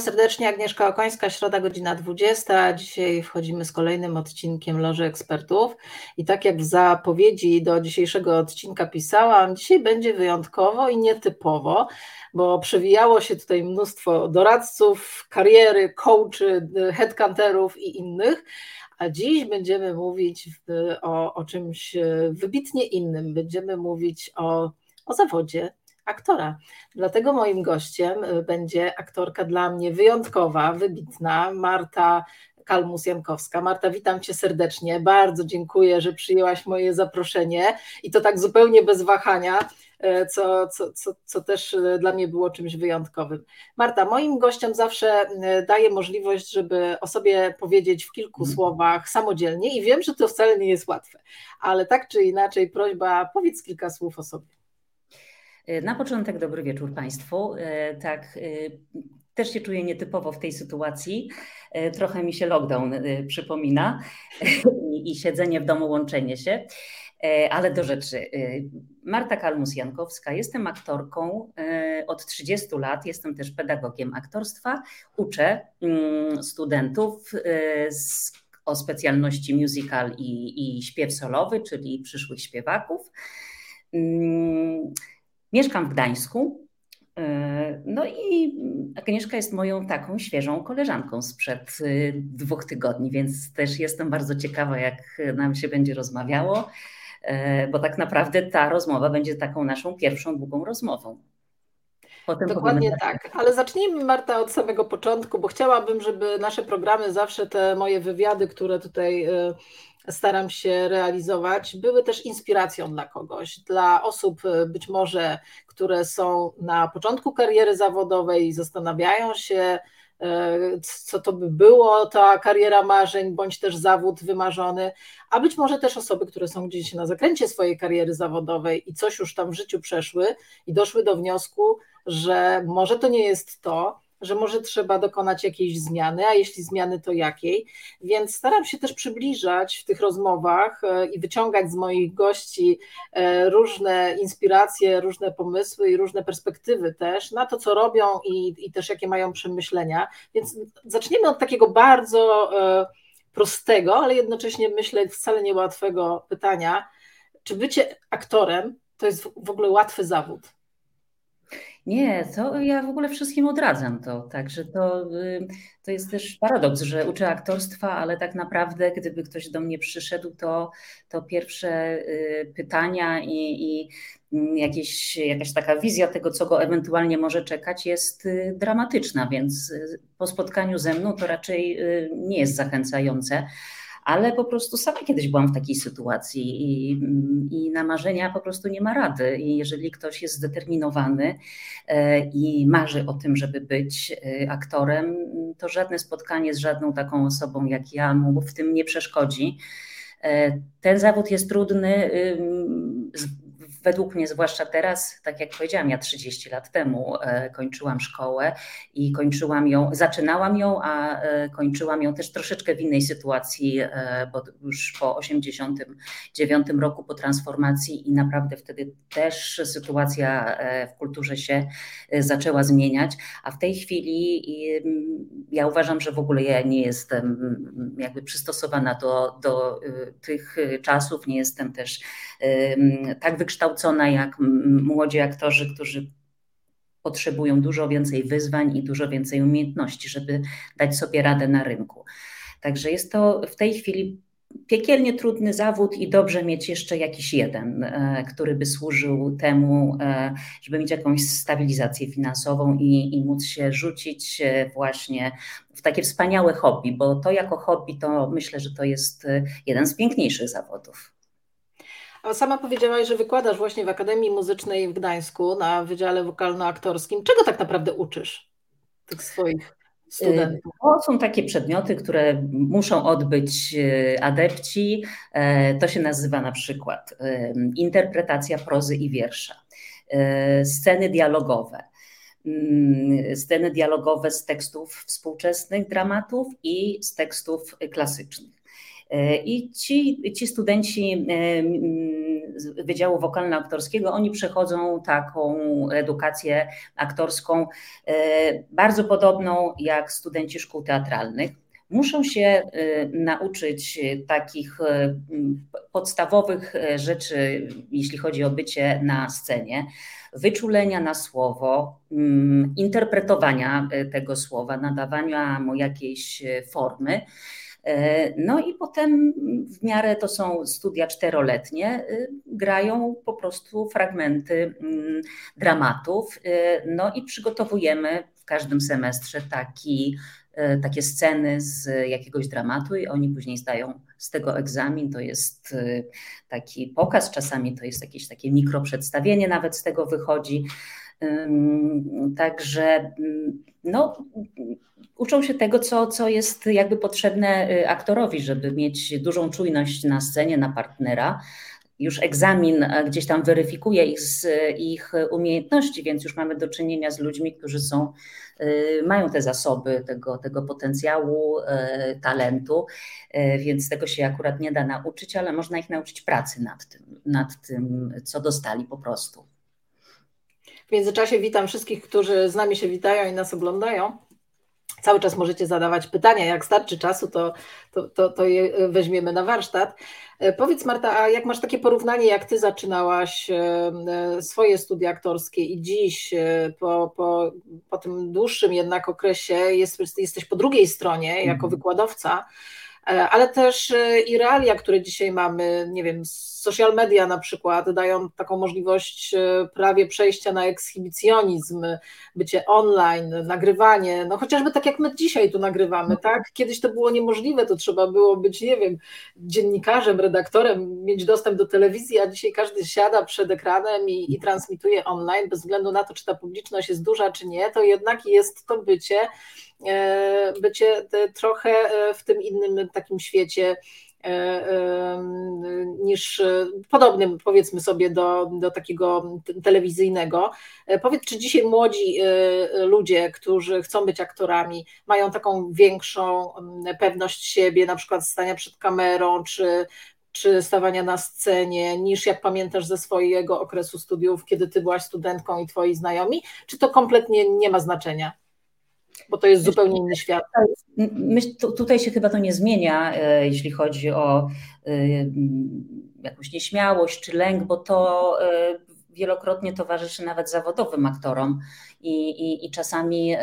Witam serdecznie, Agnieszka Okońska, środa godzina 20. Dzisiaj wchodzimy z kolejnym odcinkiem Loży Ekspertów. I tak jak w zapowiedzi do dzisiejszego odcinka pisałam, dzisiaj będzie wyjątkowo i nietypowo, bo przewijało się tutaj mnóstwo doradców, kariery, coachy, headcunterów i innych. A dziś będziemy mówić o, o czymś wybitnie innym. Będziemy mówić o, o zawodzie aktora. Dlatego moim gościem y, będzie aktorka dla mnie wyjątkowa, wybitna, Marta Kalmus-Jankowska. Marta, witam Cię serdecznie. Bardzo dziękuję, że przyjęłaś moje zaproszenie i to tak zupełnie bez wahania, y, co, co, co, co też y, dla mnie było czymś wyjątkowym. Marta, moim gościom zawsze daję możliwość, żeby o sobie powiedzieć w kilku mm. słowach samodzielnie i wiem, że to wcale nie jest łatwe, ale tak czy inaczej prośba, powiedz kilka słów o sobie. E, na początek dobry wieczór Państwu. E, tak, e, też się czuję nietypowo w tej sytuacji. Trochę mi się lockdown przypomina i siedzenie w domu, łączenie się. Ale do rzeczy. Marta Kalmus-Jankowska, jestem aktorką od 30 lat, jestem też pedagogiem aktorstwa. Uczę mm, studentów o specjalności musical i, i śpiew solowy, czyli przyszłych śpiewaków. Mieszkam w Gdańsku. E, no i Agnieszka jest moją taką świeżą koleżanką sprzed e, dwóch tygodni, więc też jestem bardzo ciekawa, jak nam się będzie rozmawiało, e, bo tak naprawdę ta rozmowa będzie taką naszą pierwszą długą rozmową. Potem Dokładnie tak, ale zacznijmy Marta od samego początku, bo chciałabym, żeby nasze programy, zawsze te moje wywiady, które tutaj staram się realizować, były też inspiracją dla kogoś, dla osób e, być może, które są na początku kariery zawodowej i zastanawiają się, e, co to by było, ta kariera marzeń, bądź też zawód wymarzony, a być może też osoby, które są gdzieś na zakręcie swojej kariery zawodowej i coś już tam w życiu przeszły i doszły do wniosku, że może to nie jest to, że może trzeba dokonać jakiejś zmiany, a jeśli zmiany, to jakiej. Więc staram się też przybliżać w tych rozmowach e, i wyciągać z moich gości e, różne inspiracje, różne pomysły i różne perspektywy też na to, co robią i, i też jakie mają przemyślenia. Więc zaczniemy od takiego bardzo e, prostego, ale jednocześnie myślę wcale niełatwego pytania. Czy bycie aktorem to jest w ogóle łatwy zawód? Nie, to ja w ogóle wszystkim odradzam to. Także to, y, to jest też paradoks, że uczę aktorstwa, ale tak naprawdę, gdyby ktoś do mnie przyszedł, to, to pierwsze y, pytania i, i jakieś, jakaś taka wizja tego, co go ewentualnie może czekać, jest y, dramatyczna, więc po spotkaniu ze mną to raczej nie jest zachęcające ale po prostu sama kiedyś byłam w takiej sytuacji i, i na marzenia po prostu nie ma rady. I jeżeli ktoś jest zdeterminowany e, i marzy o tym, żeby być e, aktorem, to żadne spotkanie z żadną taką osobą jak ja mu w tym nie przeszkodzi. E, ten zawód jest trudny według mnie, zwłaszcza teraz, tak jak powiedziałam, ja 30 lat temu e, kończyłam szkołę i kończyłam ją, zaczynałam ją, a e, kończyłam ją też troszeczkę w innej sytuacji, e, bo już po 89 roku po transformacji i naprawdę wtedy też sytuacja w kulturze się zaczęła zmieniać, a w tej chwili ja uważam, że w ogóle ja nie jestem jakby przystosowana do, do tych czasów, nie jestem też tak wykształcona jak młodzi aktorzy, którzy potrzebują dużo więcej wyzwań i dużo więcej umiejętności, żeby dać sobie radę na rynku. Także jest to w tej chwili piekielnie trudny zawód i dobrze mieć jeszcze jakiś jeden, e, który by służył temu, e, żeby mieć jakąś stabilizację finansową i, i móc się rzucić e, właśnie w takie wspaniałe hobby, bo to jako hobby to myślę, że to jest jeden z piękniejszych zawodów. A sama powiedziałaś, że wykładasz właśnie w Akademii Muzycznej w Gdańsku na Wydziale Wokalno-Aktorskim. Czego tak naprawdę uczysz tych swoich studentów? To są takie przedmioty, które muszą odbyć y, adepci. E, to się nazywa na przykład interpretacja prozy i wiersza, sceny dialogowe mm, sceny dialogowe z tekstów współczesnych dramatów i z tekstów klasycznych. I ci, ci studenci Wydziału Wokalno-Aktorskiego, oni przechodzą taką edukację aktorską bardzo podobną jak studenci szkół teatralnych muszą się nauczyć takich podstawowych rzeczy, jeśli chodzi o bycie na scenie wyczulenia na słowo, mm, interpretowania e, tego słowa, nadawania mu jakiejś e, formy. E, no i potem w miarę to są studia czteroletnie, grają po prostu fragmenty mm, dramatów. No i przygotowujemy w każdym semestrze taki E, takie sceny z jakiegoś dramatu i oni później zdają z tego egzamin. To jest taki pokaz, czasami to jest jakieś takie mikroprzedstawienie, nawet z tego wychodzi. Także no, uczą się tego, co, co jest jakby potrzebne e, aktorowi, żeby mieć dużą czujność na scenie, na partnera już egzamin gdzieś tam weryfikuje ich, ich umiejętności, więc już mamy do czynienia z ludźmi, którzy są, y, mają te zasoby tego, tego potencjału, y, talentu, y, więc tego się akurat nie da nauczyć, ale można ich nauczyć pracy nad tym, nad tym co dostali po prostu. W międzyczasie witam wszystkich, którzy z nami się witają i nas oglądają. Cały czas możecie zadawać pytania. Jak starczy czasu, to, to, to, to je weźmiemy na warsztat. E, powiedz Marta, a jak masz takie porównanie, jak ty zaczynałaś e, e, swoje studia aktorskie i dziś po, po, po tym dłuższym jednak okresie jest, jesteś po drugiej stronie jako mhm. wykładowca, ale też i realia, które dzisiaj mamy, nie wiem, social media na przykład dają taką możliwość prawie przejścia na ekshibicjonizm, bycie online, nagrywanie, no chociażby tak jak my dzisiaj tu nagrywamy, mhm. tak? Kiedyś to było niemożliwe, to trzeba było być, nie wiem, dziennikarzem, redaktorem, mieć dostęp do telewizji, a dzisiaj każdy siada przed ekranem i, i transmituje online, bez względu na to, czy ta publiczność jest duża, czy nie, to jednak jest to bycie E, bycie trochę e, w tym innym takim świecie e, niż podobnym powiedzmy sobie do, do takiego telewizyjnego. Powiedz, czy dzisiaj młodzi ludzie, którzy chcą być aktorami, mają taką większą pewność siebie, na przykład stania przed kamerą, czy, czy stawania na scenie, niż jak pamiętasz ze swojego okresu studiów, kiedy ty byłaś studentką i twoi znajomi, czy to kompletnie nie ma znaczenia? Bo to jest zupełnie inny świat. Myśl, tutaj się chyba to nie zmienia, e, jeśli chodzi o e, jakąś nieśmiałość czy lęk, bo to e, wielokrotnie towarzyszy nawet zawodowym aktorom i, i, i czasami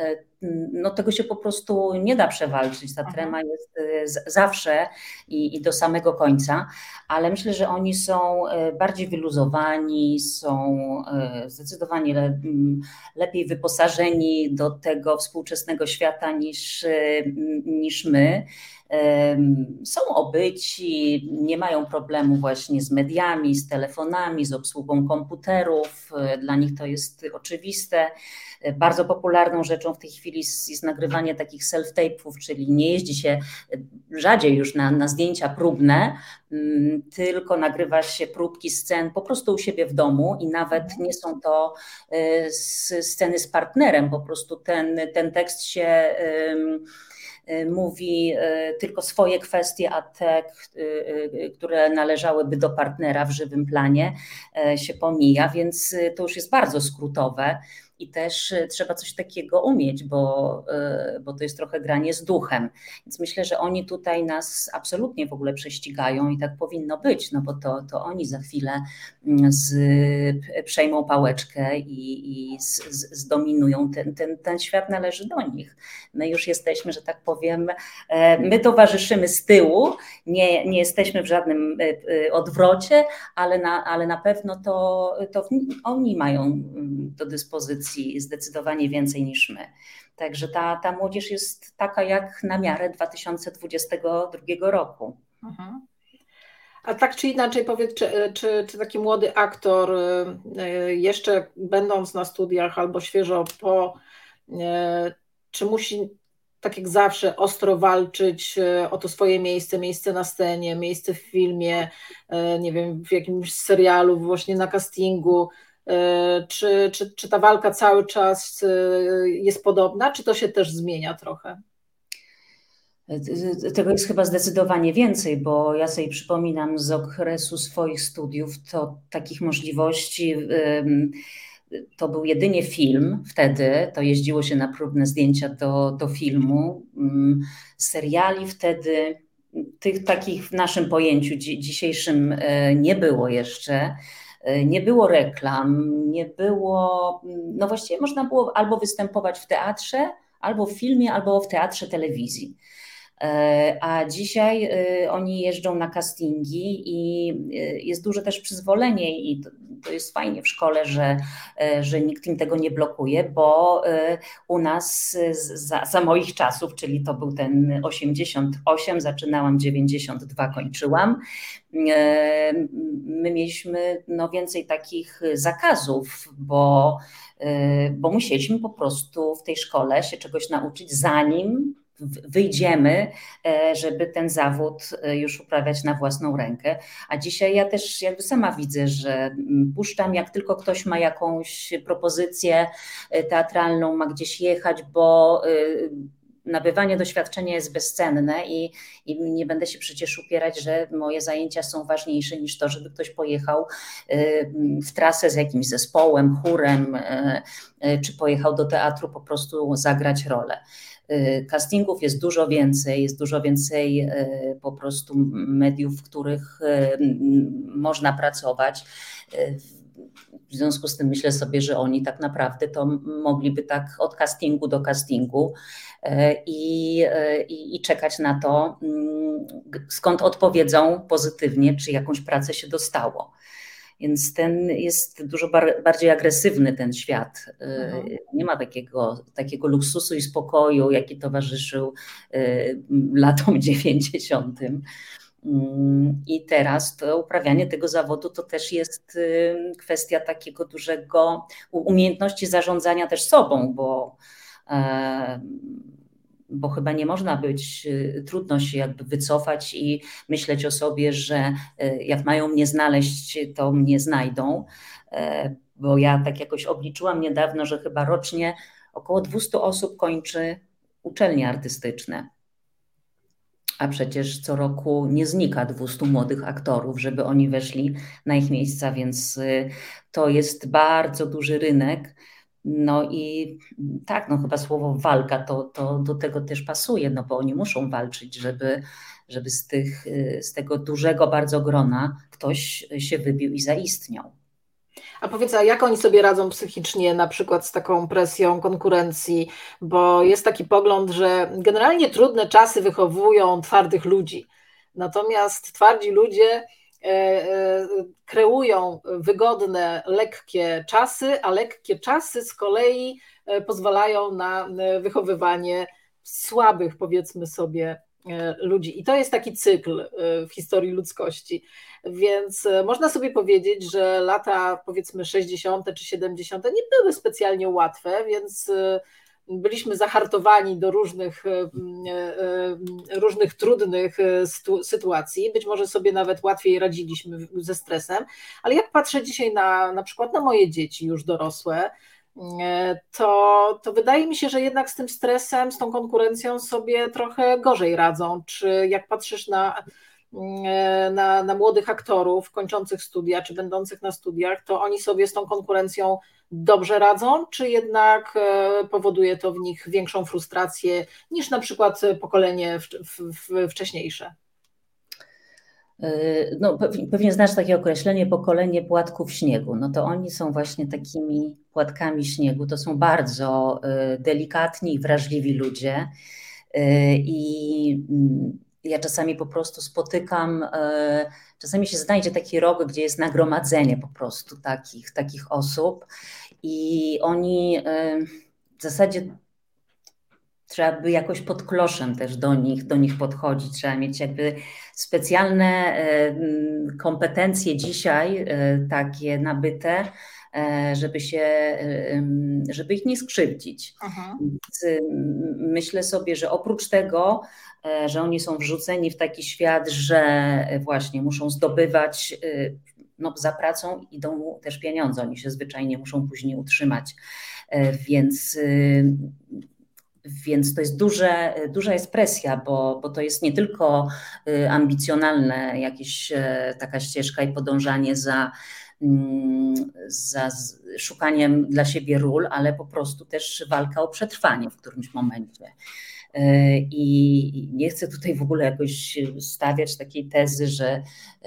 no, tego się po prostu nie da przewalczyć. Ta trema jest zawsze i, i, do samego końca, ale myślę, że oni są bardziej wyluzowani, są zdecydowanie le, lepiej wyposażeni do tego współczesnego świata niż, niż my są obyci, nie mają problemu właśnie z mediami, z telefonami, z obsługą komputerów. Dla nich to jest oczywiste. Bardzo popularną rzeczą w tej chwili jest, nagrywanie takich self-tape'ów, czyli nie jeździ się rzadziej już na, na zdjęcia próbne, tylko nagrywa się próbki scen po prostu u siebie w domu i nawet nie są to e, sceny z partnerem, po prostu ten, ten tekst się mówi y, tylko swoje kwestie, a te, y, które należałyby do partnera w żywym planie, się pomija, więc to już jest bardzo skrótowe i też e, trzeba coś takiego umieć, bo, e, bo to jest trochę granie z duchem. Więc myślę, że oni tutaj nas absolutnie w ogóle prześcigają i tak powinno być, no bo to, to oni za chwilę mm, z, przejmą pałeczkę i, i z, z, zdominują. Ten, ten, ten świat należy do nich. My już jesteśmy, że tak powiem, e, my towarzyszymy z tyłu, nie, nie jesteśmy w żadnym odwrocie, ale na, ale na pewno to, to oni mają mm, do dyspozycji zdecydowanie więcej niż my. Także ta, ta młodzież jest taka jak na miarę 2022 roku. Mhm. A tak czy inaczej, powiedz, czy, czy, czy, taki młody aktor, y, jeszcze będąc na studiach albo świeżo po, y, czy musi tak jak zawsze ostro walczyć y, o to swoje miejsce, miejsce na scenie, miejsce w filmie, nie wiem, w jakimś serialu, właśnie na castingu, czy, czy, czy ta walka cały czas e, jest podobna, czy to się też zmienia trochę? Tego jest chyba zdecydowanie więcej, bo ja sobie przypominam z okresu swoich studiów, to takich możliwości to był jedynie film wtedy, to jeździło się na próbne zdjęcia do, do filmu. Mm, seriali wtedy, tych takich w naszym pojęciu dzisiejszym e, nie było jeszcze. E, nie było reklam, nie było, no właściwie można było albo występować w teatrze, albo w filmie, albo w teatrze telewizji. E, a dzisiaj e, oni jeżdżą na castingi i e, jest duże też przyzwolenie i to jest fajnie w szkole, że, że nikt im tego nie blokuje, bo u nas za, za moich czasów, czyli to był ten 88, zaczynałam 92, kończyłam, my mieliśmy no, więcej takich zakazów, bo, bo musieliśmy po prostu w tej szkole się czegoś nauczyć, zanim wyjdziemy, e, żeby ten zawód e, już uprawiać na własną rękę. A dzisiaj ja też jakby sama widzę, że mm, puszczam, jak tylko ktoś ma jakąś propozycję e, teatralną, ma gdzieś jechać, bo nabywanie doświadczenia jest bezcenne i, i, nie będę się przecież upierać, że moje zajęcia są ważniejsze niż to, żeby ktoś pojechał w trasę z jakimś zespołem, chórem, czy pojechał do teatru po prostu zagrać rolę. Y, castingów jest dużo więcej, jest dużo więcej y, po prostu mediów, w których y, można pracować. W związku z tym myślę sobie, że oni tak naprawdę to mogliby tak od castingu do castingu i, i, i, czekać na to, mm, skąd odpowiedzą pozytywnie, czy jakąś pracę się dostało. Więc ten jest dużo bar bardziej agresywny ten świat. Mhm. Nie ma takiego, takiego luksusu i spokoju, jaki towarzyszył latom 90. Mm, I teraz to uprawianie tego zawodu to też jest y, kwestia takiego dużego umiejętności zarządzania też sobą, bo e, bo chyba nie można być, y, trudno się jakby wycofać i myśleć o sobie, że y, jak mają mnie znaleźć, to mnie znajdą. E, bo ja tak jakoś obliczyłam niedawno, że chyba rocznie około 200 osób kończy uczelnie artystyczne. A przecież co roku nie znika 200 młodych aktorów, żeby oni weszli na ich miejsca, więc y, to jest bardzo duży rynek no i tak, no chyba słowo walka to, to do tego też pasuje, no bo oni muszą walczyć, żeby, żeby z, tych, z tego dużego bardzo grona ktoś się wybił i zaistniał. A powiedz, a jak oni sobie radzą psychicznie na przykład z taką presją konkurencji, bo jest taki pogląd, że generalnie trudne czasy wychowują twardych ludzi, natomiast twardzi ludzie E, e, kreują wygodne, lekkie czasy, a lekkie czasy z kolei e, pozwalają na wychowywanie słabych, powiedzmy sobie, ludzi. I to jest taki cykl w historii ludzkości. Więc można sobie powiedzieć, że lata powiedzmy 60. czy 70. nie były specjalnie łatwe, więc byliśmy zahartowani do różnych, e, e, różnych trudnych e, sytuacji. Być może sobie nawet łatwiej radziliśmy ze stresem, ale jak patrzę dzisiaj na, na przykład na moje dzieci już dorosłe, to, to wydaje mi się, że jednak z tym stresem, z tą konkurencją sobie trochę gorzej radzą. Czy jak patrzysz na, na, na młodych aktorów kończących studia, czy będących na studiach, to oni sobie z tą konkurencją dobrze radzą, czy jednak e, powoduje to w nich większą frustrację niż na przykład pokolenie wcześniejsze? E, no, pewnie znasz takie określenie pokolenie płatków śniegu. No to oni są właśnie takimi płatkami śniegu. To są bardzo e, delikatni i wrażliwi ludzie. I mm, ja czasami po prostu spotykam, czasami się znajdzie taki rok, gdzie jest nagromadzenie po prostu takich, takich osób i oni w zasadzie trzeba by jakoś pod kloszem też do nich, do nich podchodzić. Trzeba mieć jakby specjalne kompetencje dzisiaj e, takie nabyte, e, żeby się, żeby ich nie skrzywdzić. Myślę sobie, że oprócz tego, e, że oni są wrzuceni w taki świat, że właśnie muszą zdobywać no, za pracą idą też pieniądze, oni się zwyczajnie muszą później utrzymać. E, więc y, więc to jest duże, duża jest presja, bo, bo to jest nie tylko ambicjonalne jakieś taka ścieżka i podążanie za mm, za szukaniem dla siebie ról, ale po prostu też walka o przetrwanie w którymś momencie. E, I nie chcę tutaj w ogóle jakoś stawiać takiej tezy, że,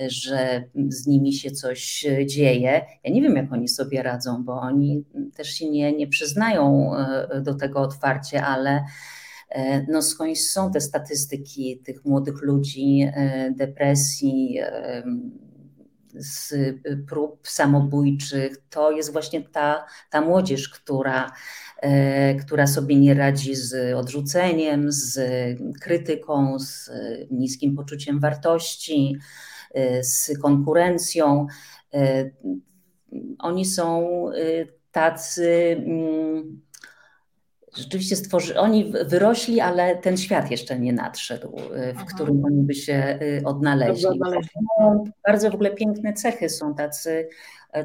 że z nimi się coś dzieje. Ja nie wiem, jak oni sobie radzą, bo oni też się nie, nie przyznają e, do tego otwarcie, ale e, no skądś są te statystyki tych młodych ludzi, depresji, z prób samobójczych. To jest właśnie ta, ta młodzież, która E, która sobie nie radzi z odrzuceniem, z krytyką, z niskim poczuciem wartości, z konkurencją. Oni są tacy. Rzeczywiście stworzy, oni wyrośli, ale ten świat jeszcze nie nadszedł, w którym oni by się odnaleźli. Bardzo w ogóle piękne cechy są tacy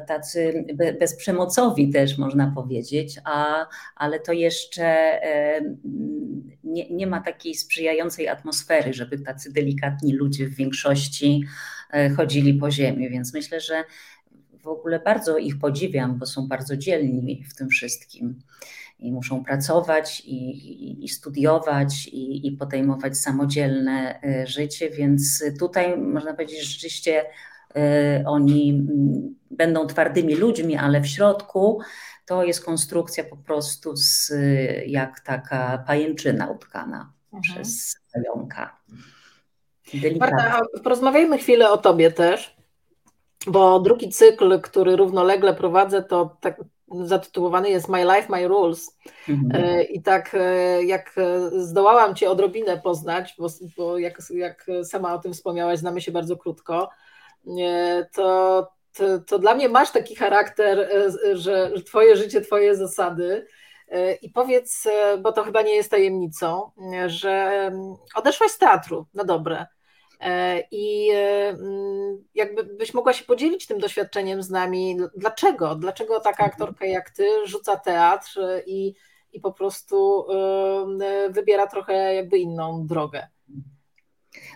tacy bezprzemocowi też można powiedzieć, a, ale to jeszcze nie, nie ma takiej sprzyjającej atmosfery, żeby tacy delikatni ludzie w większości e, chodzili po ziemi, więc myślę, że w ogóle bardzo ich podziwiam, bo są bardzo dzielni w tym wszystkim i muszą pracować i, i, i studiować i, i, podejmować samodzielne e, życie, więc tutaj można powiedzieć, że rzeczywiście E, oni mm, będą twardymi ludźmi, ale w środku to jest konstrukcja po prostu z, jak taka pajęczyna utkana mhm. przez jąka. Marta, porozmawiajmy chwilę o tobie też, bo drugi cykl, który równolegle prowadzę, to tak zatytułowany jest My Life, My Rules. Mhm. E, I tak e, jak zdołałam Cię odrobinę poznać, bo, bo jak, jak sama o tym wspomniałaś, znamy się bardzo krótko, to, to, to dla mnie masz taki charakter, e, że twoje życie, twoje zasady. E, I powiedz, e, bo to chyba nie jest tajemnicą, że odeszłaś z teatru na dobre. I jakby byś mogła się podzielić tym doświadczeniem z nami. Dlaczego? Dlaczego taka aktorka jak ty rzuca teatr i, i po prostu wybiera trochę jakby inną drogę?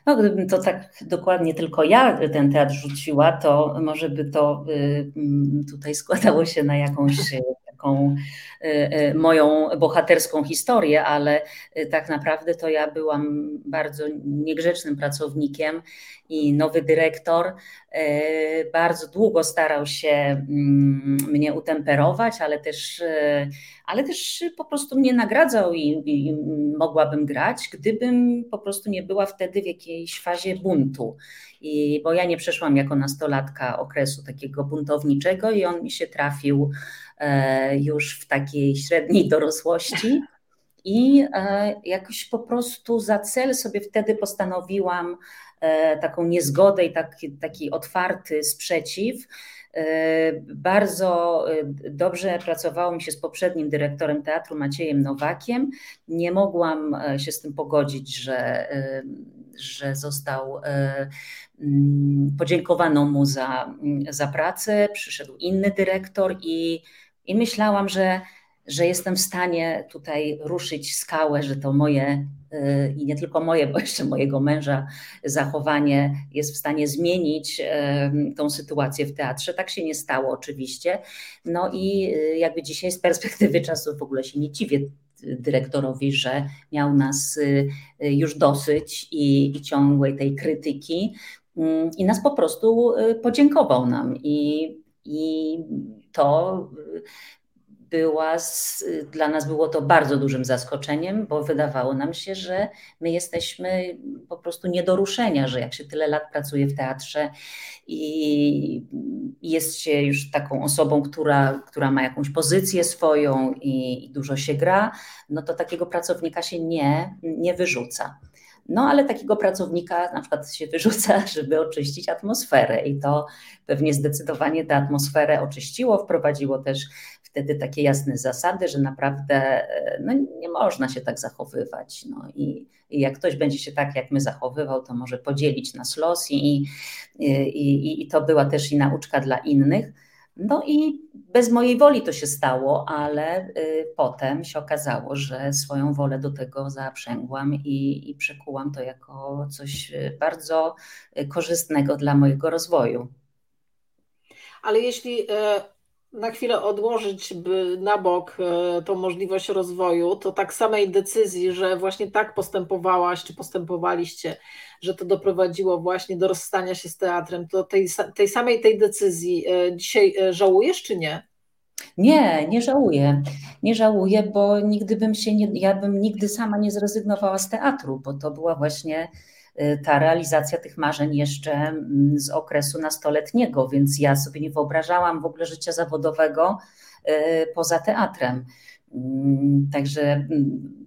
No, gdybym to tak dokładnie tylko ja ten teatr rzuciła, to może by to mm, tutaj składało się na jakąś taką y, y, moją bohaterską historię, ale tak naprawdę to ja byłam bardzo niegrzecznym pracownikiem i nowy dyrektor bardzo długo starał się mm, mnie utemperować, ale też, ale też po prostu mnie nagradzał i, i mogłabym grać, gdybym po prostu nie była wtedy w jakiejś fazie buntu. I, bo ja nie przeszłam jako nastolatka okresu takiego buntowniczego i on mi się trafił e, już w takiej średniej dorosłości. I e, jakoś po prostu za cel sobie wtedy postanowiłam e, taką niezgodę i taki, taki otwarty sprzeciw E, bardzo e, dobrze pracowało mi się z poprzednim dyrektorem teatru Maciejem Nowakiem. Nie mogłam e, się z tym pogodzić, że, że został mm, podziękowano mu za, za pracę. Przyszedł inny dyrektor i, i myślałam, że że jestem w stanie tutaj ruszyć skałę, że to moje y, i nie tylko moje, bo jeszcze mojego męża zachowanie jest w stanie zmienić y, tą sytuację w teatrze. Tak się nie stało oczywiście. No i y, jakby dzisiaj z perspektywy czasu w ogóle się nie dziwię dyrektorowi, że miał nas już dosyć i, i ciągłej tej krytyki mm, i nas po prostu podziękował nam i, i to była z, dla nas było to bardzo dużym zaskoczeniem, bo wydawało nam się, że my jesteśmy po prostu nie do ruszenia, że jak się tyle lat pracuje w teatrze i jest się już taką osobą, która, która ma jakąś pozycję swoją i, i dużo się gra, no to takiego pracownika się nie, nie wyrzuca. No ale takiego pracownika na przykład się wyrzuca, żeby oczyścić atmosferę i to pewnie zdecydowanie tę atmosferę oczyściło, wprowadziło też wtedy takie jasne zasady, że naprawdę e, no, nie można się tak zachowywać. No, i, i jak ktoś będzie się tak jak my zachowywał, to może podzielić nas los i, i, i, i to była też i nauczka dla innych. No i bez mojej woli to się stało, ale y, potem się okazało, że swoją wolę do tego zaprzęgłam i, i przekułam to jako coś y, bardzo y, korzystnego dla mojego rozwoju. Ale jeśli e, na chwilę odłożyć na bok e, tą możliwość rozwoju, to tak samej decyzji, że właśnie tak postępowałaś, czy postępowaliście, że to doprowadziło właśnie do rozstania się z teatrem, to tej, tej samej tej decyzji e, dzisiaj żałujesz, czy nie? Nie, nie żałuję. Nie żałuję, bo nigdy bym się nie, ja bym nigdy sama nie zrezygnowała z teatru, bo to była właśnie ta realizacja tych marzeń jeszcze mm, z okresu nastoletniego, więc ja sobie nie wyobrażałam w ogóle życia zawodowego y, poza teatrem. Mm, także mm,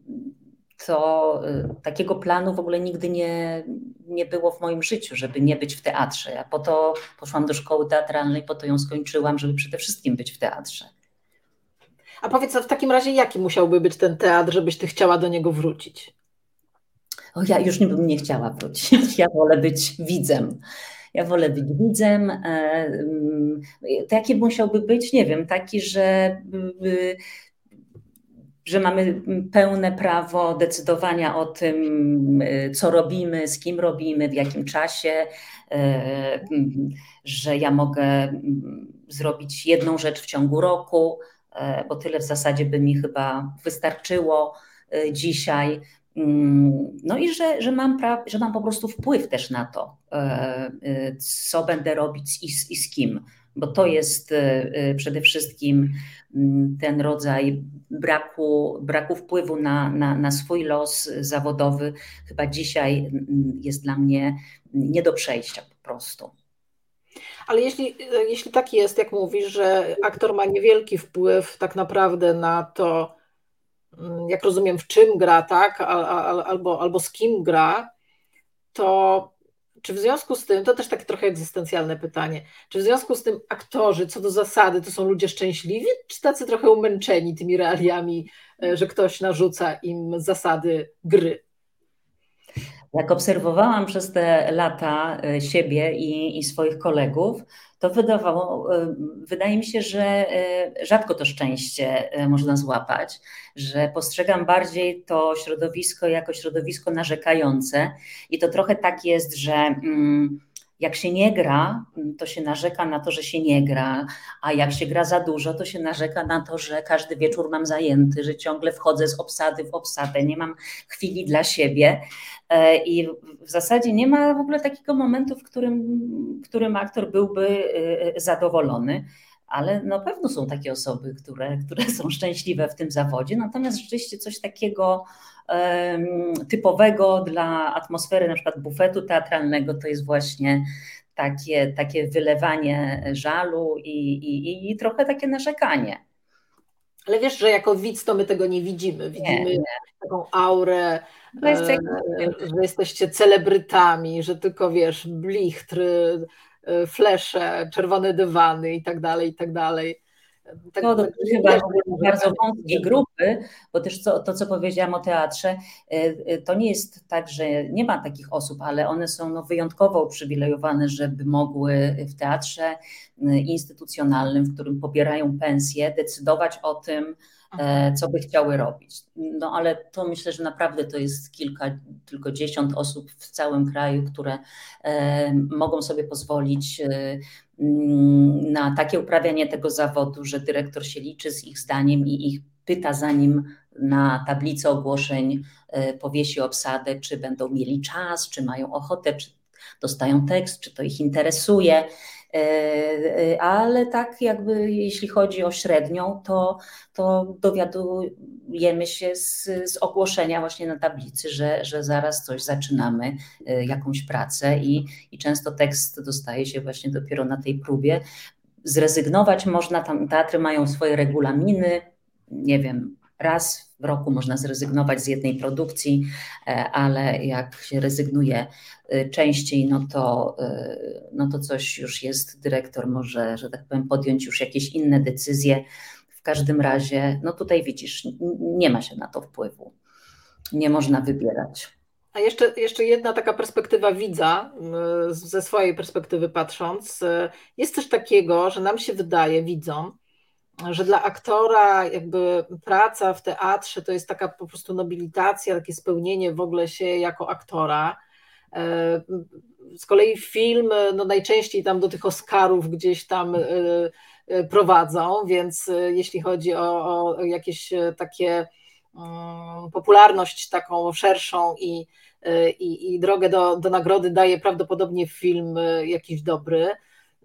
to y, takiego planu w ogóle nigdy nie, nie było w moim życiu, żeby nie być w teatrze. Ja po to poszłam do szkoły teatralnej, po to ją skończyłam, żeby przede wszystkim być w teatrze. A powiedz, w takim razie jaki musiałby być ten teatr, żebyś ty chciała do niego wrócić? O ja już nie bym nie chciała wrócić, ja wolę być widzem. Ja wolę być widzem. E, mm, taki musiałby być, nie wiem, taki, że, że mamy pełne prawo decydowania o tym, e, co robimy, z kim robimy, w jakim czasie, e, że ja mogę zrobić jedną rzecz w ciągu roku, bo tyle w zasadzie by mi chyba wystarczyło dzisiaj. No i że, że, mam pra, że mam po prostu wpływ też na to, e, e, co będę robić i z, i z kim, bo to jest e, przede wszystkim mm, ten rodzaj braku, braku wpływu na, na, na swój los zawodowy, chyba dzisiaj mm, jest dla mnie nie do przejścia po prostu. Ale jeśli, jeśli tak jest, jak mówisz, że aktor ma niewielki wpływ tak naprawdę na to, jak rozumiem, w czym gra, tak, albo, albo z kim gra, to czy w związku z tym, to też takie trochę egzystencjalne pytanie, czy w związku z tym aktorzy, co do zasady, to są ludzie szczęśliwi, czy tacy trochę umęczeni tymi realiami, e, że ktoś narzuca im zasady gry? Jak obserwowałam przez te lata e, siebie i, i swoich kolegów, to wydawało, e, wydaje mi się, że e, rzadko to szczęście można złapać, że postrzegam bardziej to środowisko jako środowisko narzekające i to trochę tak jest, że. Mm, jak się nie gra, to się narzeka na to, że się nie gra, a jak się gra za dużo, to się narzeka na to, że każdy wieczór mam zajęty, że ciągle wchodzę z obsady w obsadę, nie mam chwili dla siebie. E, I w zasadzie nie ma w ogóle takiego momentu, w którym, w którym aktor byłby e, zadowolony ale na pewno są takie osoby, które, które są szczęśliwe w tym zawodzie. Natomiast rzeczywiście coś takiego typowego dla atmosfery na przykład bufetu teatralnego to jest właśnie takie, takie wylewanie żalu i, i, i trochę takie narzekanie. Ale wiesz, że jako widz to my tego nie widzimy. Widzimy nie, nie. taką aurę, e, że jesteście celebrytami, że tylko wiesz, blichtry, e, flesze, czerwone dywany i tak dalej, i tak dalej. Tak, to dotyczy chyba bardzo wąskiej grupy, bo też to, to, co powiedziałam o teatrze, e, e, to nie jest tak, że nie ma takich osób, ale one są no wyjątkowo uprzywilejowane, żeby mogły w teatrze e, instytucjonalnym, w którym pobierają pensję, decydować o tym, co by chciały robić. No ale to myślę, że naprawdę to jest kilka, tylko dziesiąt osób w całym kraju, które mogą sobie pozwolić Mm, na takie uprawianie tego zawodu, że dyrektor się liczy z ich zdaniem i ich pyta, zanim na tablicy ogłoszeń e, powiesi obsadę, czy będą mieli czas, czy mają ochotę, czy dostają tekst, czy to ich interesuje. E, e, ale tak jakby jeśli chodzi o średnią, to, to dowiadujemy się z, z ogłoszenia właśnie na tablicy, że, że zaraz coś zaczynamy, e, jakąś pracę i, i często tekst dostaje się właśnie dopiero na tej próbie. Zrezygnować można, tam teatry mają swoje regulaminy, nie wiem, raz w roku można zrezygnować z jednej produkcji, e, ale jak się rezygnuje e, częściej, no to, e, no to coś już jest, dyrektor może, że tak powiem, podjąć już jakieś inne decyzje. W każdym razie, no tutaj widzisz, nie ma się na to wpływu. Nie można wybierać. A jeszcze, jeszcze jedna taka perspektywa widza, ze swojej perspektywy patrząc, jest coś takiego, że nam się wydaje, widzom, że dla aktora jakby praca w teatrze to jest taka po prostu nobilitacja, takie spełnienie w ogóle się jako aktora. E, z kolei film no najczęściej tam do tych Oscarów gdzieś tam e, e, prowadzą, więc jeśli chodzi o, o jakieś takie mm, popularność taką szerszą i, i, i drogę do, do nagrody daje prawdopodobnie film jakiś dobry.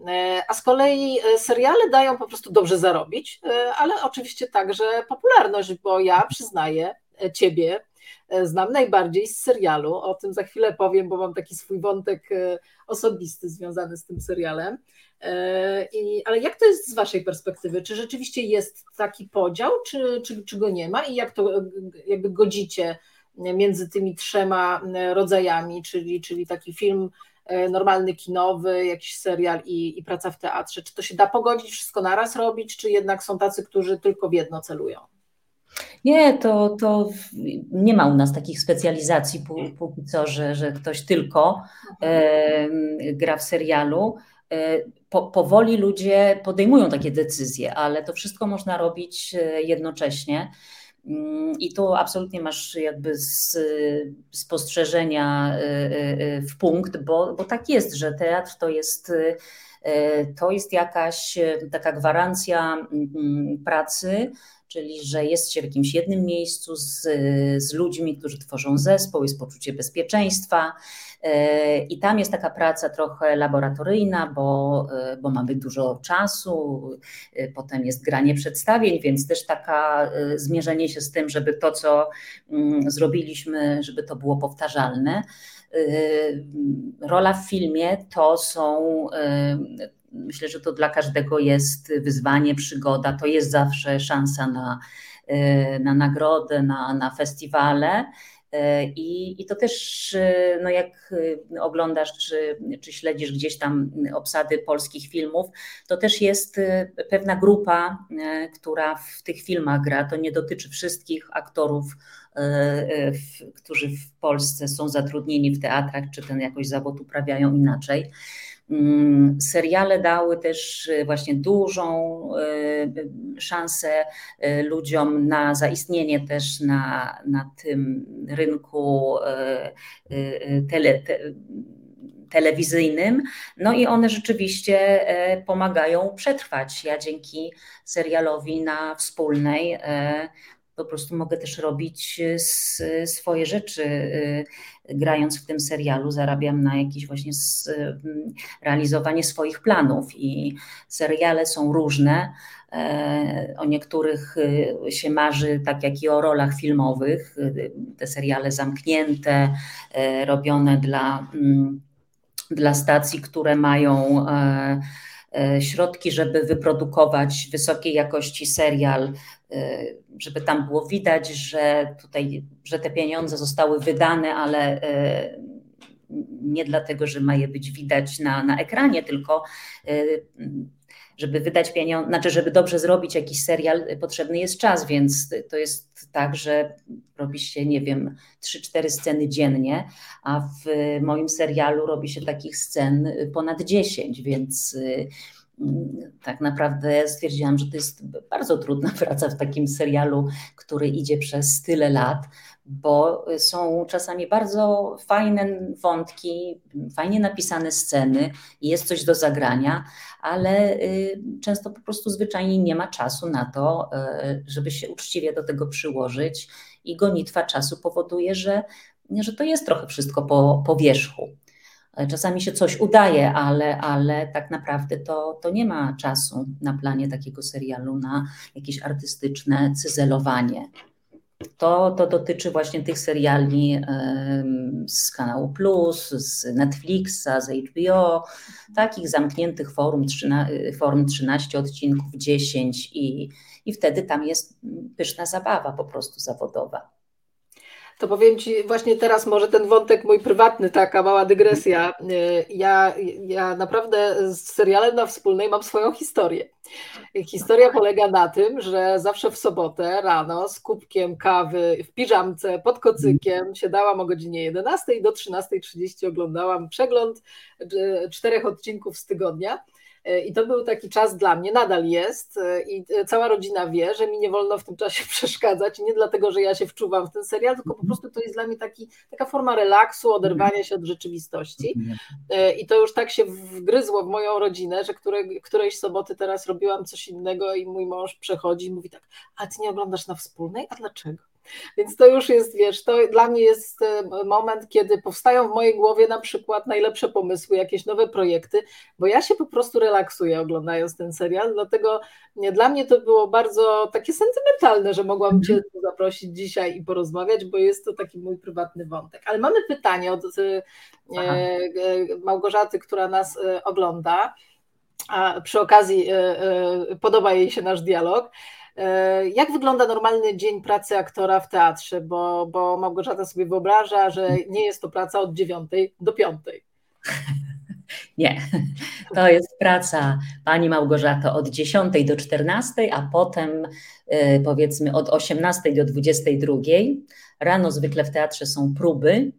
E, a z kolei e, seriale dają po prostu dobrze zarobić, e, ale oczywiście także popularność, bo ja przyznaję ciebie, znam najbardziej z serialu. O tym za chwilę powiem, bo mam taki swój wątek osobisty związany z tym serialem. I, ale jak to jest z Waszej perspektywy? Czy rzeczywiście jest taki podział, czy, czy, czy go nie ma? I jak to jakby godzicie między tymi trzema rodzajami, czyli, czyli taki film normalny kinowy, jakiś serial i, i praca w teatrze? Czy to się da pogodzić, wszystko naraz robić, czy jednak są tacy, którzy tylko w jedno celują? Nie, to, to nie ma u nas takich specjalizacji póki co, że, że ktoś tylko e, gra w serialu. E, po, powoli ludzie podejmują takie decyzje, ale to wszystko można robić e, jednocześnie. Mm, I tu absolutnie masz jakby z, spostrzeżenia y, y, y, w punkt, bo, bo tak jest, że teatr to jest, to jest jakaś taka gwarancja mm, pracy, czyli że jest się w jakimś jednym miejscu z, z ludźmi, którzy tworzą zespół, jest poczucie bezpieczeństwa. E, I tam jest taka praca trochę laboratoryjna, bo, e, bo mamy dużo czasu, e, potem jest granie przedstawień, więc też taka zmierzenie się z tym, żeby to, co mm, zrobiliśmy, żeby to było powtarzalne. Rola w filmie to są myślę, że to dla każdego jest wyzwanie, przygoda, to jest zawsze szansa na, na nagrodę, na, na festiwale. E, I, I to też, e, no jak e, oglądasz czy, czy śledzisz gdzieś tam obsady polskich filmów, to też jest pewna grupa, która w tych filmach gra. To nie dotyczy wszystkich aktorów, którzy w Polsce są zatrudnieni w teatrach, czy ten jakoś zawód uprawiają inaczej. Mm, seriale dały też y, właśnie dużą y, szansę y, ludziom na zaistnienie też na, na tym rynku tele, te, telewizyjnym. No i one rzeczywiście e, pomagają przetrwać. Ja dzięki serialowi na wspólnej e, po prostu mogę też robić e, swoje rzeczy. E, grając w tym serialu, zarabiam na jakieś właśnie realizowanie swoich planów i seriale są różne. E, o niektórych się marzy, tak jak i o rolach filmowych, te seriale zamknięte, robione dla, dla stacji, które mają środki, żeby wyprodukować wysokiej jakości serial Y, żeby tam było widać, że tutaj, że te pieniądze zostały wydane, ale y, nie dlatego, że ma je być widać na, na ekranie, tylko żeby wydać pieniądze, znaczy, żeby dobrze zrobić jakiś serial, potrzebny jest czas, więc to jest tak, że robi się, nie wiem, 3-4 sceny dziennie, a w moim serialu robi się takich scen ponad 10, więc tak naprawdę stwierdziłam, że to jest bardzo trudna praca w takim serialu, który idzie przez tyle lat, bo są czasami bardzo fajne wątki, fajnie napisane sceny, jest coś do zagrania, ale y, często po prostu zwyczajnie nie ma czasu na to, y, żeby się uczciwie do tego przyłożyć i gonitwa czasu powoduje, że, że to jest trochę wszystko po, po wierzchu. Czasami się coś udaje, ale, ale tak naprawdę to, to nie ma czasu na planie takiego serialu na jakieś artystyczne cyzelowanie. To, to dotyczy właśnie tych seriali z kanału Plus, z Netflixa, z HBO, takich zamkniętych forum, forum 13 odcinków, 10 i, i wtedy tam jest pyszna zabawa po prostu zawodowa. To powiem Ci właśnie teraz może ten wątek mój prywatny, taka mała dygresja. Ja, ja naprawdę z serialem na wspólnej mam swoją historię. Historia polega na tym, że zawsze w sobotę rano z kubkiem kawy w piżamce pod kocykiem siadałam o godzinie 11 i do 13.30 oglądałam przegląd e, czterech odcinków z tygodnia. E, I to był taki czas dla mnie, nadal jest, e, i cała rodzina wie, że mi nie wolno w tym czasie przeszkadzać. Nie dlatego, że ja się wczuwam w ten serial, tylko po prostu to jest dla mnie taki, taka forma relaksu, oderwania się od rzeczywistości. E, I to już tak się wgryzło w moją rodzinę, że które, którejś soboty teraz robiłam coś innego i mój mąż przechodzi i mówi tak: A ty nie oglądasz na wspólnej? A dlaczego? Więc to już jest, wiesz, to dla mnie jest e, moment, kiedy powstają w mojej głowie na przykład najlepsze pomysły, jakieś nowe projekty, bo ja się po prostu relaksuję oglądając ten serial, dlatego nie, dla mnie to było bardzo takie sentymentalne, że mogłam mhm. Cię zaprosić dzisiaj i porozmawiać, bo jest to taki mój prywatny wątek. Ale mamy pytanie od e, e Małgorzaty, która nas ogląda, a przy okazji podoba jej się nasz dialog. E, jak wygląda normalny dzień pracy aktora w teatrze? Bo, bo Małgorzata sobie wyobraża, że nie jest to praca od 9 do 5. Nie, to jest praca pani Małgorzato od 10 do 14, a potem e, powiedzmy od 18 do 22. Rano zwykle w teatrze są próby,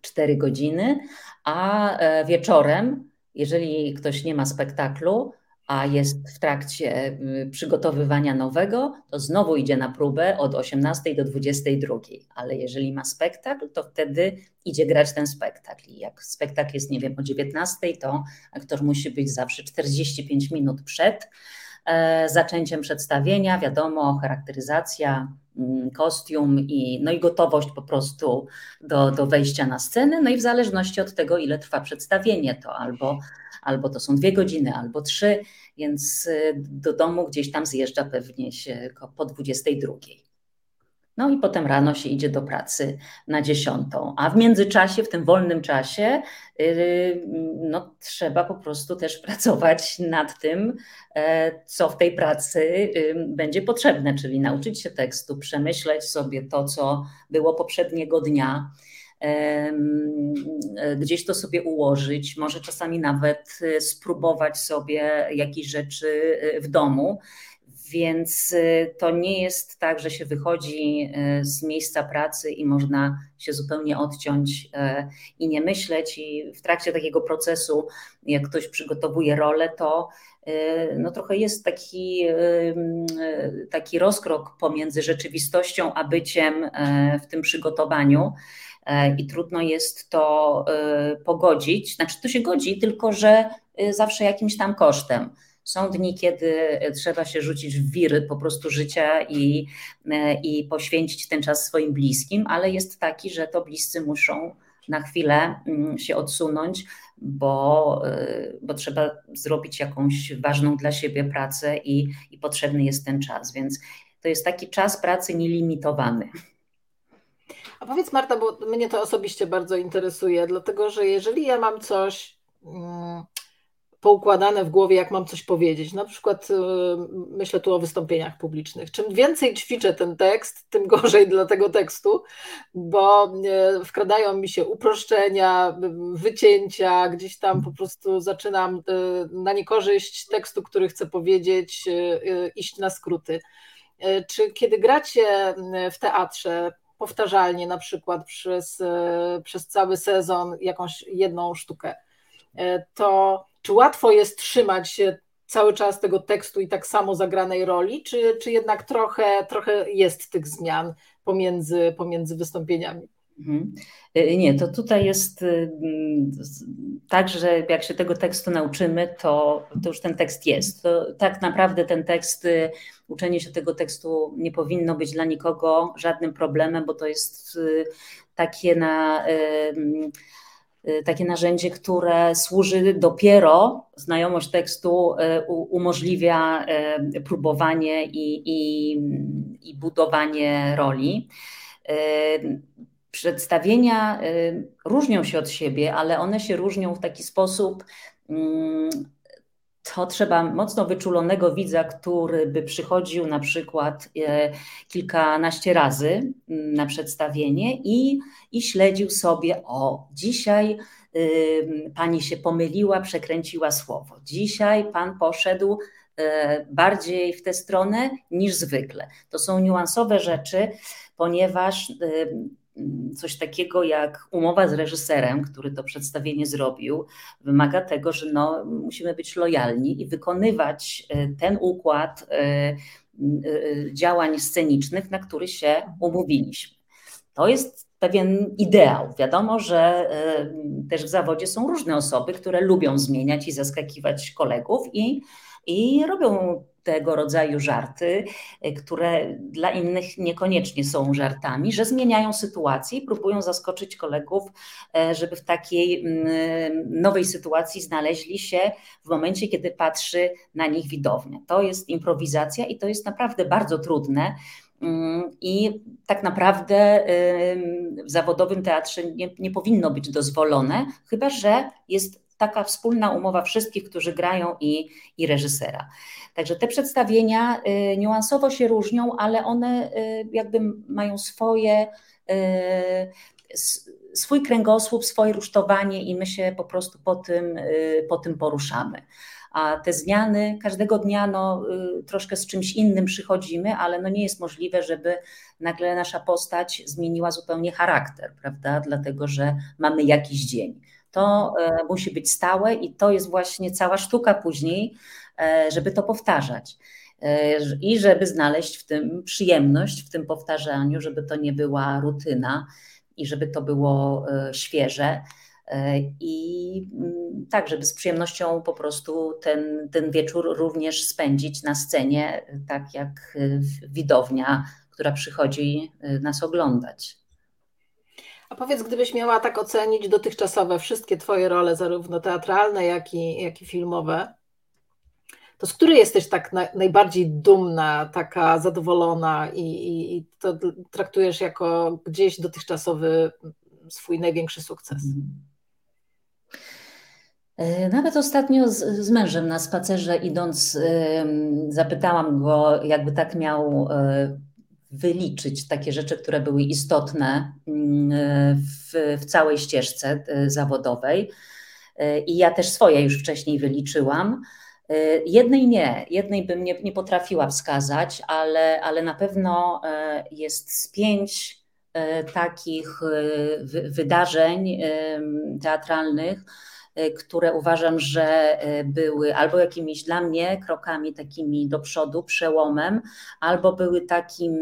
4 godziny, a e, wieczorem, jeżeli ktoś nie ma spektaklu, a jest w trakcie y, przygotowywania nowego, to znowu idzie na próbę od 18 do 22. Ale jeżeli ma spektakl, to wtedy idzie grać ten spektakl. I jak spektakl jest, nie wiem, o 19, to aktor musi być zawsze 45 minut przed zaczęciem przedstawienia. Wiadomo, charakteryzacja, mm, kostium i, no i gotowość po prostu do, do wejścia na scenę. No i w zależności od tego, ile trwa przedstawienie, to albo albo to są dwie godziny, albo trzy, więc y, do domu gdzieś tam zjeżdża pewnie się po 22. No i potem rano się idzie do pracy na dziesiątą, a w międzyczasie, w tym wolnym czasie, y, no, trzeba po prostu też pracować nad tym, e, co w tej pracy y, będzie potrzebne, czyli nauczyć się tekstu, przemyśleć sobie to, co było poprzedniego dnia, gdzieś to sobie ułożyć, może czasami nawet e, spróbować sobie jakieś rzeczy e, w domu. Więc e, to nie jest tak, że się wychodzi z miejsca pracy i można się zupełnie odciąć i nie myśleć. I w trakcie takiego procesu, jak ktoś przygotowuje rolę, to no trochę jest taki, taki rozkrok pomiędzy rzeczywistością a byciem w tym przygotowaniu. I trudno jest to pogodzić. Znaczy, to się godzi, tylko że zawsze jakimś tam kosztem. Są dni, kiedy trzeba się rzucić w wiry po prostu życia i, i poświęcić ten czas swoim bliskim, ale jest taki, że to bliscy muszą na chwilę mm, się odsunąć, bo, bo trzeba zrobić jakąś ważną dla siebie pracę i, i potrzebny jest ten czas. Więc to jest taki czas pracy nielimitowany. A powiedz Marta, bo mnie to osobiście bardzo interesuje, dlatego że jeżeli ja mam coś mm, poukładane w głowie, jak mam coś powiedzieć, na przykład y, myślę tu o wystąpieniach publicznych, czym więcej ćwiczę ten tekst, tym gorzej dla tego tekstu, bo y, wkradają mi się uproszczenia, wycięcia, gdzieś tam po prostu zaczynam y, na niekorzyść tekstu, który chcę powiedzieć, iść na skróty. Czy kiedy gracie w teatrze, powtarzalnie, na przykład przez, e, przez cały sezon, jakąś jedną sztukę, e, to czy łatwo jest trzymać się cały czas tego tekstu i tak samo zagranej roli, czy, czy jednak trochę, trochę jest tych zmian pomiędzy, pomiędzy wystąpieniami? Mhm. E, nie, to tutaj jest tak, że jak się tego tekstu nauczymy, to, to już ten tekst jest. To tak naprawdę ten tekst uczenie się tego tekstu nie powinno być dla nikogo żadnym problemem, bo to jest y, takie, na, y, y, takie narzędzie, które służy dopiero, znajomość tekstu umożliwia próbowanie i, i, i budowanie roli. Przedstawienia różnią się od siebie, ale one się różnią w taki sposób, mm, to trzeba mocno wyczulonego widza, który by przychodził na przykład e, kilkanaście razy mm, na przedstawienie i, i śledził sobie, o, dzisiaj pani się pomyliła, przekręciła słowo. Dzisiaj pan poszedł e, bardziej w tę stronę niż zwykle. To są niuansowe rzeczy, ponieważ coś takiego jak umowa z reżyserem, który to przedstawienie zrobił, wymaga tego, że no, musimy być lojalni i wykonywać e, ten układ e, e, działań scenicznych, na który się umówiliśmy. To jest pewien ideał. Wiadomo, że też w zawodzie są różne osoby, które lubią zmieniać i zaskakiwać kolegów i, i robią tego rodzaju żarty, e, które dla innych niekoniecznie są żartami, że zmieniają sytuację i próbują zaskoczyć kolegów, e, żeby w takiej mm, nowej sytuacji znaleźli się w momencie, kiedy patrzy na nich widownia. To jest improwizacja i to jest naprawdę bardzo trudne. Mm, I tak naprawdę w zawodowym teatrze nie, nie powinno być dozwolone, chyba że jest taka wspólna umowa wszystkich, którzy grają i, i reżysera. Także te przedstawienia y, niuansowo się różnią, ale one y, jakby mają swoje y, swój kręgosłup, swoje rusztowanie i my się po prostu po tym, po tym poruszamy. A te zmiany każdego dnia no, troszkę z czymś innym przychodzimy, ale no nie jest możliwe, żeby nagle nasza postać zmieniła zupełnie charakter, prawda? Dlatego, że mamy jakiś dzień. To musi być stałe i to jest właśnie cała sztuka później, E, żeby to powtarzać. E, I żeby znaleźć w tym przyjemność, w tym powtarzaniu, żeby to nie była rutyna i żeby to było e, świeże. I mm, tak, żeby z przyjemnością po prostu ten, ten wieczór również spędzić na scenie, tak jak widownia, która przychodzi nas oglądać. A powiedz, gdybyś miała tak ocenić dotychczasowe wszystkie Twoje role, zarówno teatralne, jak i, jak i filmowe, to z której jesteś tak na, najbardziej dumna, taka zadowolona i, i, i, to traktujesz jako gdzieś dotychczasowy swój największy sukces? E, nawet ostatnio z, z, mężem na spacerze idąc, zapytałam go, jakby tak miał e, wyliczyć takie rzeczy, które były istotne mm, w, w całej ścieżce e, zawodowej. I ja też swoje już wcześniej wyliczyłam. E, jednej nie, jednej bym nie, nie potrafiła wskazać, ale, ale na pewno jest z pięć takich wydarzeń teatralnych, które uważam, że były albo jakimiś dla mnie krokami takimi do przodu, przełomem, albo były takim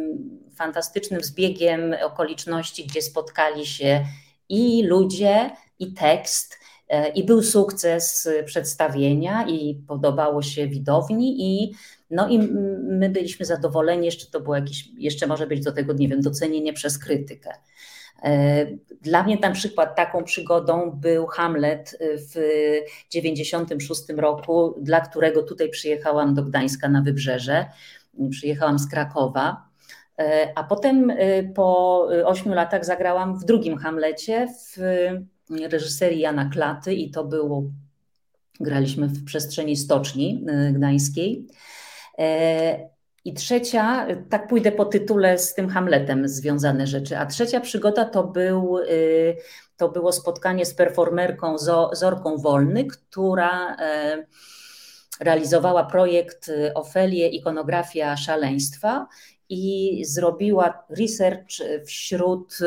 fantastycznym zbiegiem okoliczności, gdzie spotkali się i ludzie, i tekst, E, I był sukces przedstawienia i podobało się widowni i no i my byliśmy zadowoleni, jeszcze to było jakieś, jeszcze może być do tego, nie wiem, docenienie przez krytykę. E, dla mnie na przykład taką przygodą był Hamlet w 96 roku, dla którego tutaj przyjechałam do Gdańska na Wybrzeże. Przyjechałam z Krakowa. E, a potem po ośmiu latach zagrałam w drugim Hamlecie w reżyserii Jana Klaty i to było, graliśmy w przestrzeni Stoczni Gdańskiej. I trzecia, tak pójdę po tytule z tym Hamletem związane rzeczy, a trzecia przygoda to, był, y, to było spotkanie z performerką Zorką Wolny, która e, realizowała projekt y, Ofelię Ikonografia Szaleństwa i zrobiła research wśród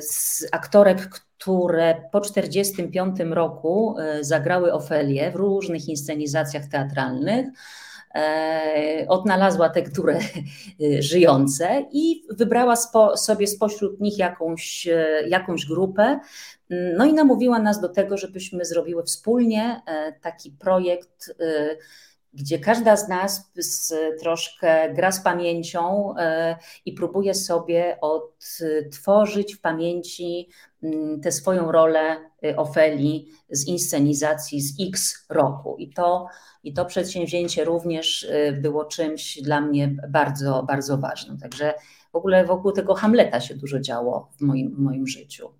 z aktorek, które po 1945 roku zagrały Ofelię w różnych inscenizacjach teatralnych. E, odnalazła te, które e, żyjące i wybrała spo, sobie spośród nich jakąś, jakąś grupę. No i namówiła nas do tego, żebyśmy zrobiły wspólnie taki projekt gdzie każda z nas z, troszkę gra z pamięcią e, i próbuje sobie odtworzyć w pamięci mm, tę swoją rolę e, Ofeli z inscenizacji z X roku. I to, I to przedsięwzięcie również e, było czymś dla mnie bardzo, bardzo ważnym. Także w ogóle wokół tego Hamleta się dużo działo w moim, w moim życiu.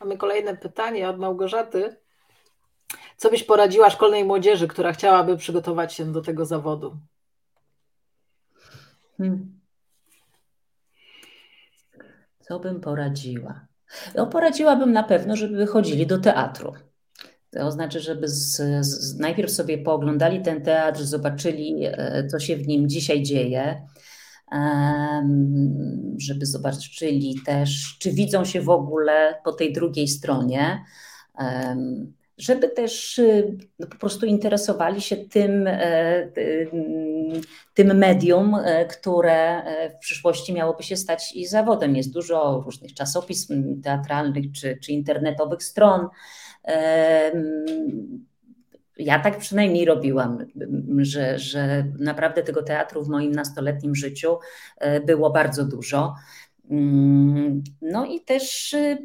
Mamy kolejne pytanie od Małgorzaty. Co byś poradziła szkolnej młodzieży, która chciałaby przygotować się do tego zawodu? Hmm. Co bym poradziła? No, poradziłabym na pewno, żeby wychodzili do teatru. To znaczy, żeby z, z, najpierw sobie pooglądali ten teatr, zobaczyli, e, co się w nim dzisiaj dzieje, żeby zobaczyli też, czy widzą się w ogóle po tej drugiej stronie, żeby też y, no, po prostu interesowali się tym, e, tym medium, e, które w przyszłości miałoby się stać i zawodem. Jest dużo różnych czasopism teatralnych czy, czy internetowych stron ja tak przynajmniej robiłam, że, że naprawdę tego teatru w moim nastoletnim życiu e, było bardzo dużo. Mm, no i też e,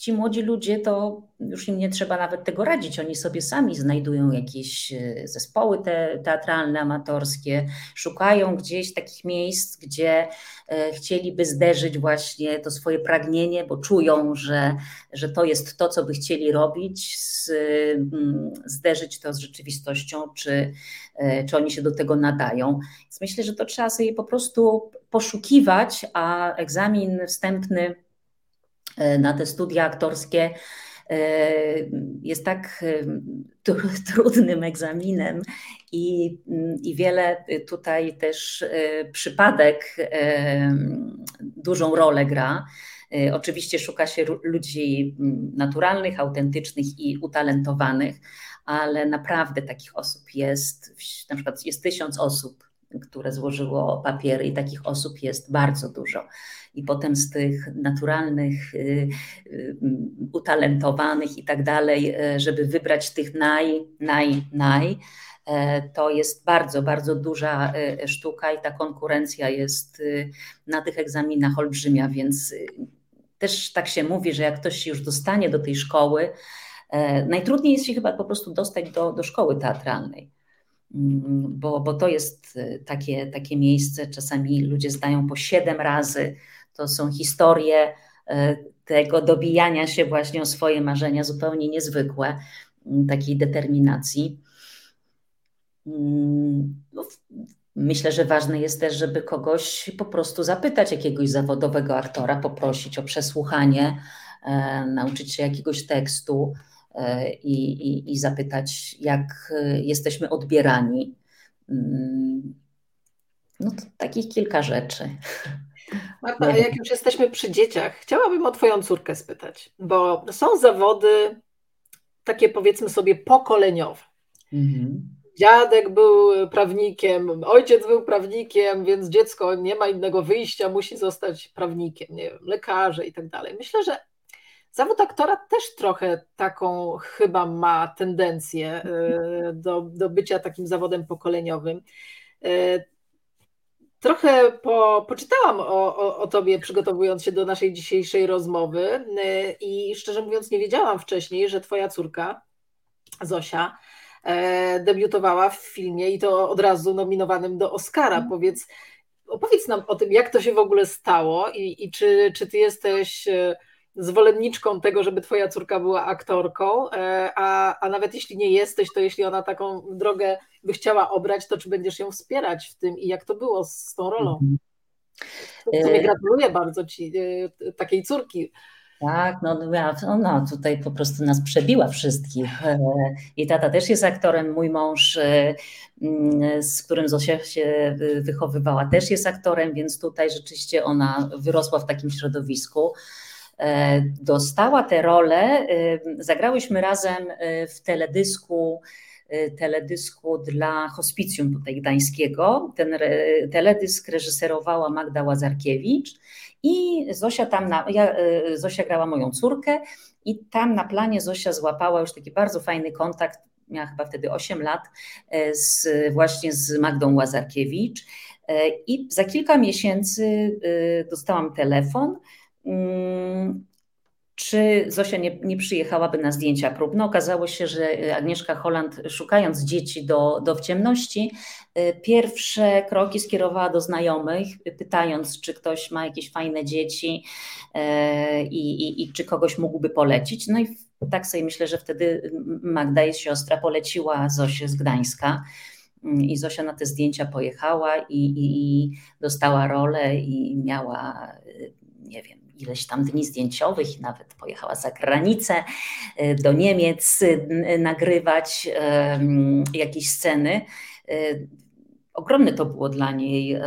ci młodzi ludzie to już im nie trzeba nawet tego radzić. Oni sobie sami znajdują jakieś e, zespoły te, teatralne, amatorskie, szukają gdzieś takich miejsc, gdzie e, chcieliby zderzyć właśnie to swoje pragnienie, bo czują, że, że to jest to, co by chcieli robić, z, mm, zderzyć to z rzeczywistością, czy, e, czy oni się do tego nadają. Więc myślę, że to trzeba sobie po prostu poszukiwać, a egzamin wstępny na te studia aktorskie E, jest tak e, trudnym egzaminem i, i wiele tutaj też e, przypadek dużą rolę gra. Oczywiście szuka się ludzi naturalnych, autentycznych i utalentowanych, ale naprawdę takich osób jest, na przykład jest tysiąc osób, które złożyło papiery i takich osób jest bardzo dużo i potem z tych naturalnych, y, y, utalentowanych i tak dalej, y, żeby wybrać tych naj, naj, naj, e, to jest bardzo, bardzo duża sztuka i ta konkurencja jest na tych egzaminach olbrzymia, więc też tak się mówi, że jak ktoś się już dostanie do tej szkoły, e, najtrudniej jest się chyba po prostu dostać do, do szkoły teatralnej. Bo, bo to jest takie, takie miejsce, czasami ludzie zdają po siedem razy to są historie e, tego dobijania się właśnie o swoje marzenia, zupełnie niezwykłe, mm, takiej determinacji. Mm, no, myślę, że ważne jest też, żeby kogoś po prostu zapytać, jakiegoś zawodowego aktora, poprosić o przesłuchanie, e, nauczyć się jakiegoś tekstu i, i, i zapytać, jak jesteśmy odbierani. Mm, no to takich kilka rzeczy. Marta, a jak już jesteśmy przy dzieciach, chciałabym o Twoją córkę spytać, bo są zawody takie powiedzmy sobie pokoleniowe. Mhm. Dziadek był prawnikiem, ojciec był prawnikiem, więc dziecko nie ma innego wyjścia, musi zostać prawnikiem, nie wiem, lekarze i tak dalej. Myślę, że zawód aktora też trochę taką chyba ma tendencję e, do, do bycia takim zawodem pokoleniowym. E, Trochę po, poczytałam o, o, o, tobie, przygotowując się do naszej dzisiejszej rozmowy, y, i szczerze mówiąc, nie wiedziałam wcześniej, że twoja córka, Zosia, e, debiutowała w filmie i to od razu nominowanym do Oscara. Mm. Powiedz, opowiedz nam o tym, jak to się w ogóle stało i, i czy, czy ty jesteś e, zwolenniczką tego, żeby twoja córka była aktorką, e, a, a nawet jeśli nie jesteś, to jeśli ona taką drogę by chciała obrać, to czy będziesz ją wspierać w tym i jak to było z tą rolą? Mhm. To gratuluję bardzo ci e, takiej córki. Tak, no, ona tutaj po prostu nas przebiła wszystkich. E, I tata też jest aktorem, mój mąż, mm, z którym Zosia się wychowywała, też jest aktorem, więc tutaj rzeczywiście ona wyrosła w takim środowisku. E, dostała tę rolę. E, zagrałyśmy razem e, w teledysku teledysku dla hospicjum tutaj gdańskiego. Ten teledysk reżyserowała Magda Łazarkiewicz i Zosia tam, na, ja, Zosia grała moją córkę i tam na planie Zosia złapała już taki bardzo fajny kontakt, miała chyba wtedy 8 lat, z, właśnie z Magdą Łazarkiewicz i za kilka miesięcy dostałam telefon, czy Zosia nie, nie przyjechałaby na zdjęcia próbne. Okazało się, że Agnieszka Holland, szukając dzieci do, do ciemności, y, pierwsze kroki skierowała do znajomych, pytając, czy ktoś ma jakieś fajne dzieci i, i, i czy kogoś mógłby polecić. No i tak sobie myślę, że wtedy Magda, jest siostra, poleciła Zosię z Gdańska. Mm, I Zosia na te zdjęcia pojechała i, i, dostała rolę i miała, nie wiem, ileś tam dni zdjęciowych i nawet pojechała za granicę y, do Niemiec y, nagrywać jakieś sceny. Ogromne to było dla niej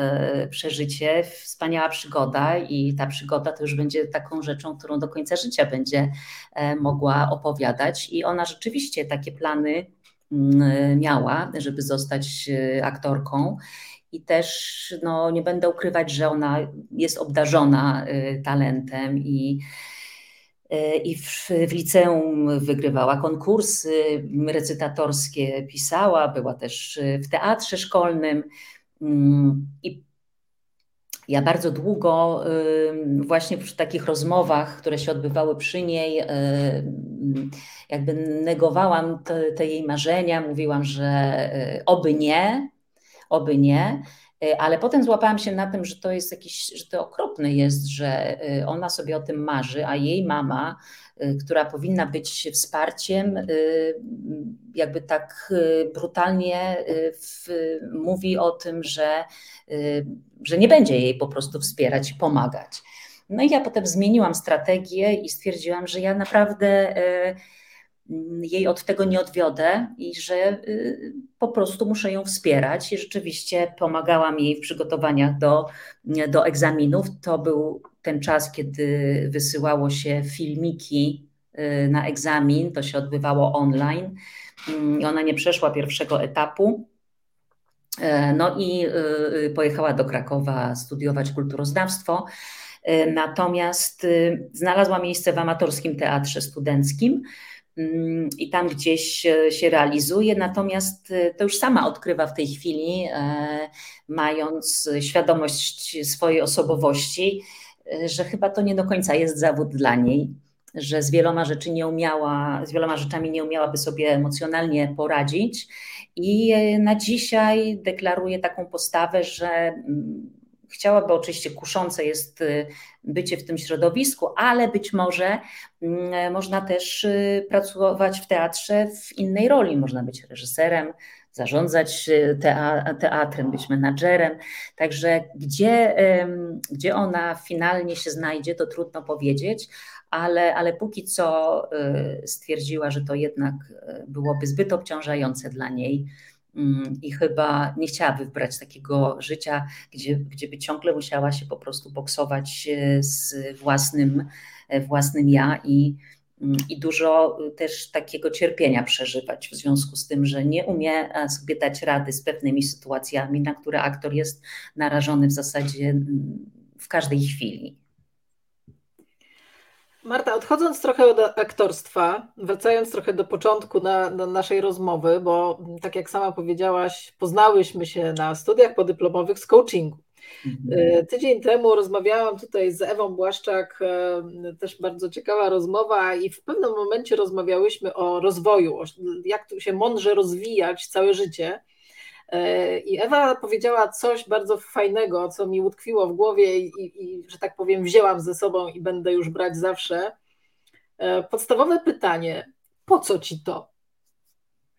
przeżycie, wspaniała przygoda i ta przygoda to już będzie taką rzeczą, którą do końca życia będzie e, mogła opowiadać. I ona rzeczywiście takie plany miała, żeby zostać e, aktorką. I też no, nie będę ukrywać, że ona jest obdarzona e, talentem i, e, i w, w liceum wygrywała konkursy recytatorskie, pisała, była też w teatrze szkolnym. Mm, I ja bardzo długo właśnie przy takich rozmowach, które się odbywały przy niej, jakby negowałam te, te jej marzenia, mówiłam, że y, oby nie, oby nie, y, ale potem złapałam się na tym, że to jest jakiś, że to okropne jest, że y, ona sobie o tym marzy, a jej mama, która powinna być wsparciem, jakby tak brutalnie w, mówi o tym, że, że nie będzie jej po prostu wspierać i pomagać. No i ja potem zmieniłam strategię i stwierdziłam, że ja naprawdę jej od tego nie odwiodę i że y, po prostu muszę ją wspierać. I rzeczywiście pomagałam jej w przygotowaniach do, do egzaminów. To był ten czas, kiedy wysyłało się filmiki y, na egzamin, to się odbywało online mm, i ona nie przeszła pierwszego etapu. E, no i y, pojechała do Krakowa studiować kulturoznawstwo. E, natomiast znalazła miejsce w amatorskim teatrze studenckim Mm, i tam gdzieś się realizuje, natomiast e, to już sama odkrywa w tej chwili, e, mając świadomość swojej osobowości, e, że chyba to nie do końca jest zawód dla niej, że z wieloma rzeczy nie umiała, z wieloma rzeczami nie umiałaby sobie emocjonalnie poradzić. I na dzisiaj deklaruje taką postawę, że mm, Chciałaby oczywiście, kuszące jest y, bycie w tym środowisku, ale być może mm, można też y, pracować w teatrze w innej roli. Można być reżyserem, zarządzać y, teatrem, być menadżerem. Także gdzie, gdzie ona finalnie się znajdzie, to trudno powiedzieć, ale, ale póki co stwierdziła, że to jednak byłoby zbyt obciążające dla niej i chyba nie chciałaby wybrać takiego życia, gdzie, gdzie by ciągle musiała się po prostu boksować e, z własnym, e, własnym ja i, mm, i dużo też takiego cierpienia przeżywać w związku z tym, że nie umie e, sobie dać rady z pewnymi sytuacjami, na które aktor jest narażony w zasadzie mm, w każdej chwili. Marta, odchodząc trochę od aktorstwa, wracając trochę do początku na, na, naszej rozmowy, bo tak jak sama powiedziałaś, poznałyśmy się na studiach podyplomowych z coachingu. Mhm. E, tydzień temu rozmawiałam tutaj z Ewą Błaszczak, e, też bardzo ciekawa rozmowa, i w pewnym momencie rozmawiałyśmy o rozwoju, jak się mądrze rozwijać całe życie. E, I Ewa powiedziała coś bardzo fajnego, co mi utkwiło w głowie i, i, że tak powiem, wzięłam ze sobą i będę już brać zawsze. E, podstawowe pytanie: po co ci to?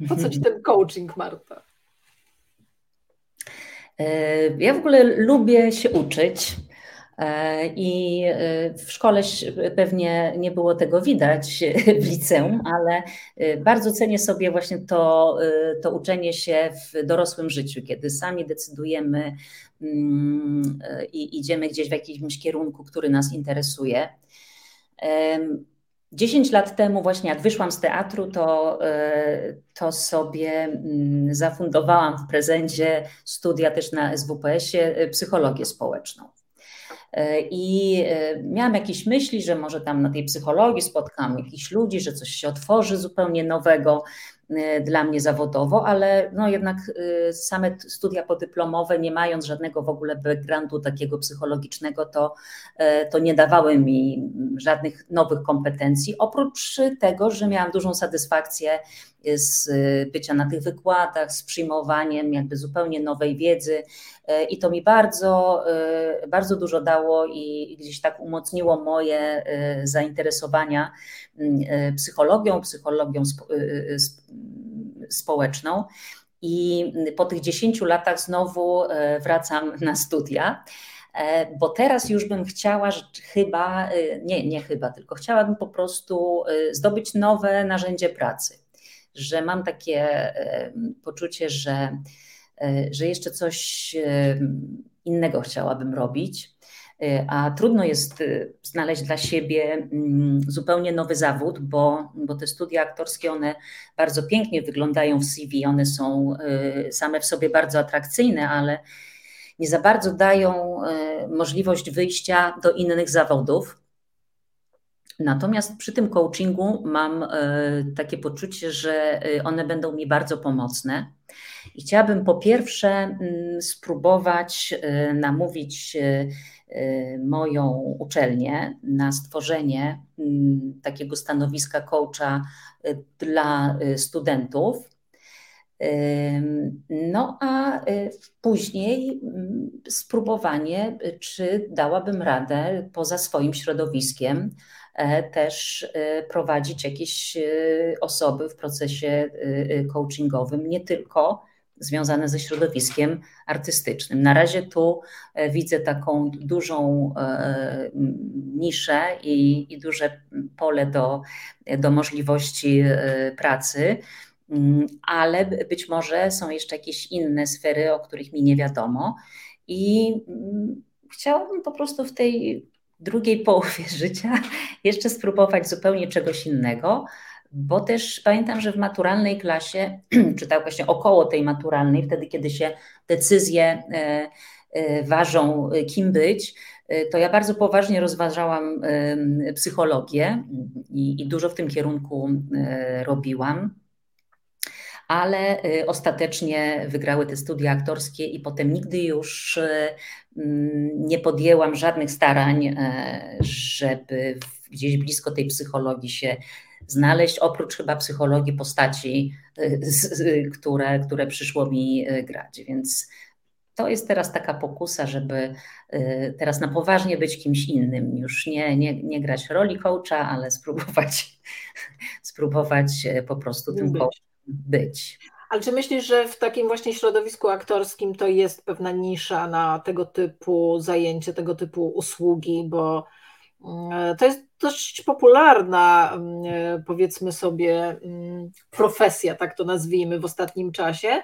Po co ci ten coaching, Marta? E, ja w ogóle lubię się uczyć. E, I e, w szkole pewnie nie było tego widać w liceum, ale e, bardzo cenię sobie właśnie to, to uczenie się w dorosłym życiu, kiedy sami decydujemy mm, i idziemy gdzieś w jakimś kierunku, który nas interesuje. 10 lat temu, właśnie jak wyszłam z teatru, to, to sobie mm, zafundowałam w prezencie studia też na SWPS-ie psychologię społeczną. E, I e, miałam jakieś myśli, że może tam na tej psychologii spotkam jakichś ludzi, że coś się otworzy zupełnie nowego. Dla mnie zawodowo, ale no jednak same studia podyplomowe, nie mając żadnego w ogóle backgroundu takiego psychologicznego, to, to nie dawały mi żadnych nowych kompetencji, oprócz tego, że miałam dużą satysfakcję z bycia na tych wykładach, z przyjmowaniem jakby zupełnie nowej wiedzy i to mi bardzo, bardzo dużo dało i gdzieś tak umocniło moje zainteresowania mm, psychologią, psychologią społeczną. I po tych 10 latach znowu wracam na studia bo teraz już bym chciała chyba, nie, nie chyba, tylko chciałabym po prostu zdobyć nowe narzędzie pracy że mam takie poczucie, że, e, że jeszcze coś innego chciałabym robić. E, a trudno jest e, znaleźć dla siebie mm, zupełnie nowy zawód, bo, bo te studia aktorskie, one bardzo pięknie wyglądają w CV, one są same w sobie bardzo atrakcyjne, ale nie za bardzo dają możliwość wyjścia do innych zawodów. Natomiast przy tym coachingu mam takie poczucie, że one będą mi bardzo pomocne. I chciałabym po pierwsze mm, spróbować namówić moją uczelnię na stworzenie mm, takiego stanowiska coacha dla studentów. No a później mm, spróbowanie, czy dałabym radę poza swoim środowiskiem E, też e, prowadzić jakieś osoby w procesie coachingowym, nie tylko związane ze środowiskiem artystycznym. Na razie tu widzę taką dużą niszę i, i duże pole do, do możliwości pracy, mm, ale być może są jeszcze jakieś inne sfery, o których mi nie wiadomo. I mm, chciałabym po prostu w tej drugiej połowie życia jeszcze spróbować zupełnie czegoś innego, bo też pamiętam, że w maturalnej klasie, czy tak właśnie około tej maturalnej, wtedy kiedy się decyzje e, e, ważą, e, kim być, to ja bardzo poważnie rozważałam psychologię i, i dużo w tym kierunku robiłam. Ale ostatecznie wygrały te studia aktorskie i potem nigdy już nie podjęłam żadnych starań, żeby gdzieś blisko tej psychologii się znaleźć, oprócz chyba psychologii postaci, e, które, które przyszło mi e, grać. Więc to jest teraz taka pokusa, żeby teraz na poważnie być kimś innym, już nie, nie, nie grać roli coacha, ale spróbować, spróbować po prostu tym coachem być. Ale czy myślisz, że w takim właśnie środowisku aktorskim to jest pewna nisza na tego typu zajęcie, tego typu usługi, bo to jest dość popularna, mm, powiedzmy sobie, mm, profesja, tak to nazwijmy, w ostatnim czasie.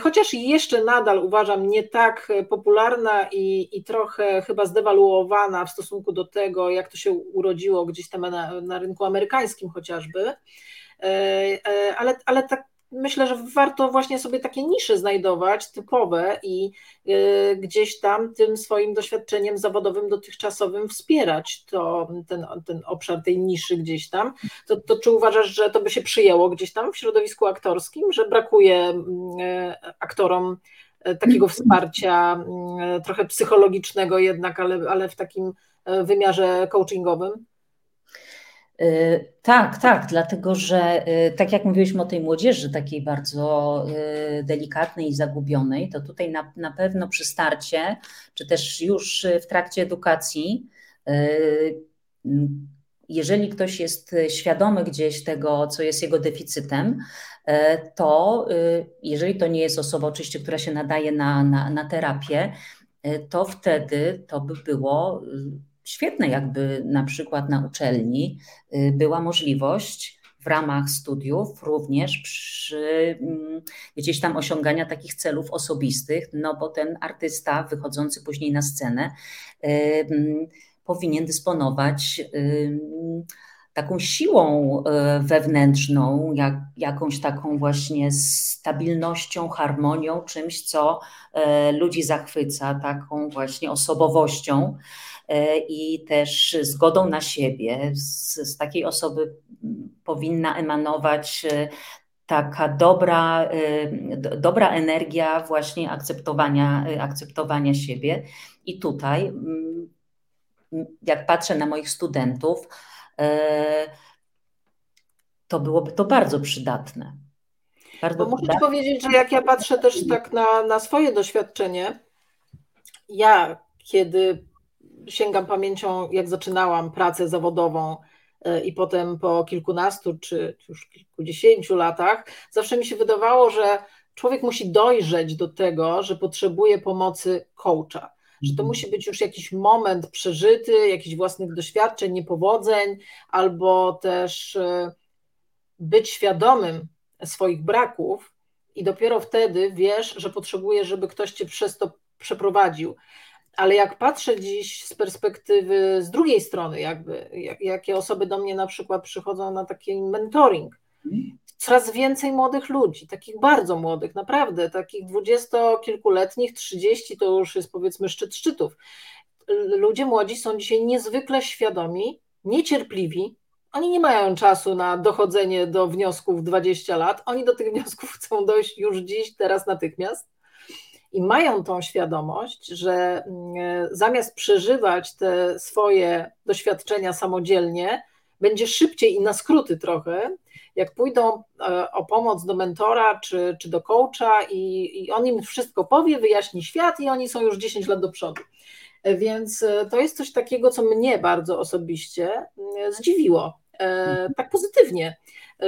Chociaż jeszcze nadal uważam nie tak popularna i, i trochę chyba zdewaluowana w stosunku do tego, jak to się urodziło gdzieś tam na, na rynku amerykańskim chociażby. E, e, ale, ale tak myślę, że warto właśnie sobie takie nisze znajdować, typowe i y, gdzieś tam tym swoim doświadczeniem zawodowym dotychczasowym wspierać to, ten, ten obszar tej niszy gdzieś tam. To, to czy uważasz, że to by się przyjęło gdzieś tam w środowisku aktorskim, że brakuje mm, y, aktorom y, takiego wsparcia mm, trochę psychologicznego jednak, ale, ale w takim wymiarze coachingowym? Y, tak, tak, dlatego że y, tak jak mówiliśmy o tej młodzieży, takiej bardzo y, delikatnej i zagubionej, to tutaj na, na pewno przy starcie, czy też już w trakcie edukacji, jeżeli ktoś jest świadomy gdzieś tego, co jest jego deficytem, to jeżeli to nie jest osoba oczywiście, która się nadaje na, na, na terapię, to wtedy to by było świetne, jakby na przykład na uczelni y, była możliwość w ramach studiów również przy mm, gdzieś tam osiągania takich celów osobistych, no bo ten artysta wychodzący później na scenę y, mm, powinien dysponować y, taką siłą wewnętrzną, jak, jakąś taką właśnie stabilnością, harmonią, czymś, co ludzi zachwyca, taką właśnie osobowością. E, i też zgodą na siebie. Z, z takiej osoby powinna emanować e, taka dobra, dobra energia właśnie akceptowania, akceptowania siebie. I tutaj, jak patrzę na moich studentów, to byłoby to bardzo przydatne. Bardzo Bo muszę przydatne. powiedzieć, że jak ja patrzę też tak na, na swoje doświadczenie, ja kiedy sięgam pamięcią, jak zaczynałam pracę zawodową e, i potem po kilkunastu czy już kilkudziesięciu latach, zawsze mi się wydawało, że człowiek musi dojrzeć do tego, że potrzebuje pomocy coacha. Że to mhm. musi być już jakiś moment przeżyty, jakichś własnych doświadczeń, niepowodzeń, albo też e, być świadomym swoich braków, i dopiero wtedy wiesz, że potrzebujesz, żeby ktoś cię przez to przeprowadził. Ale jak patrzę dziś z perspektywy z drugiej strony, jakby, jak, jakie osoby do mnie na przykład przychodzą na taki mentoring, coraz więcej młodych ludzi, takich bardzo młodych, naprawdę, takich dwudziestokilkuletnich, trzydzieści to już jest powiedzmy szczyt szczytów. Ludzie młodzi są dzisiaj niezwykle świadomi, niecierpliwi, oni nie mają czasu na dochodzenie do wniosków 20 lat, oni do tych wniosków chcą dojść już dziś, teraz, natychmiast i mają tą świadomość, że mm, zamiast przeżywać te swoje doświadczenia samodzielnie, będzie szybciej i na skróty trochę, jak pójdą e, o pomoc do mentora czy, czy do coacha i, i on im wszystko powie, wyjaśni świat i oni są już 10 lat do przodu. E, więc e, to jest coś takiego, co mnie bardzo osobiście mm, zdziwiło, tak pozytywnie,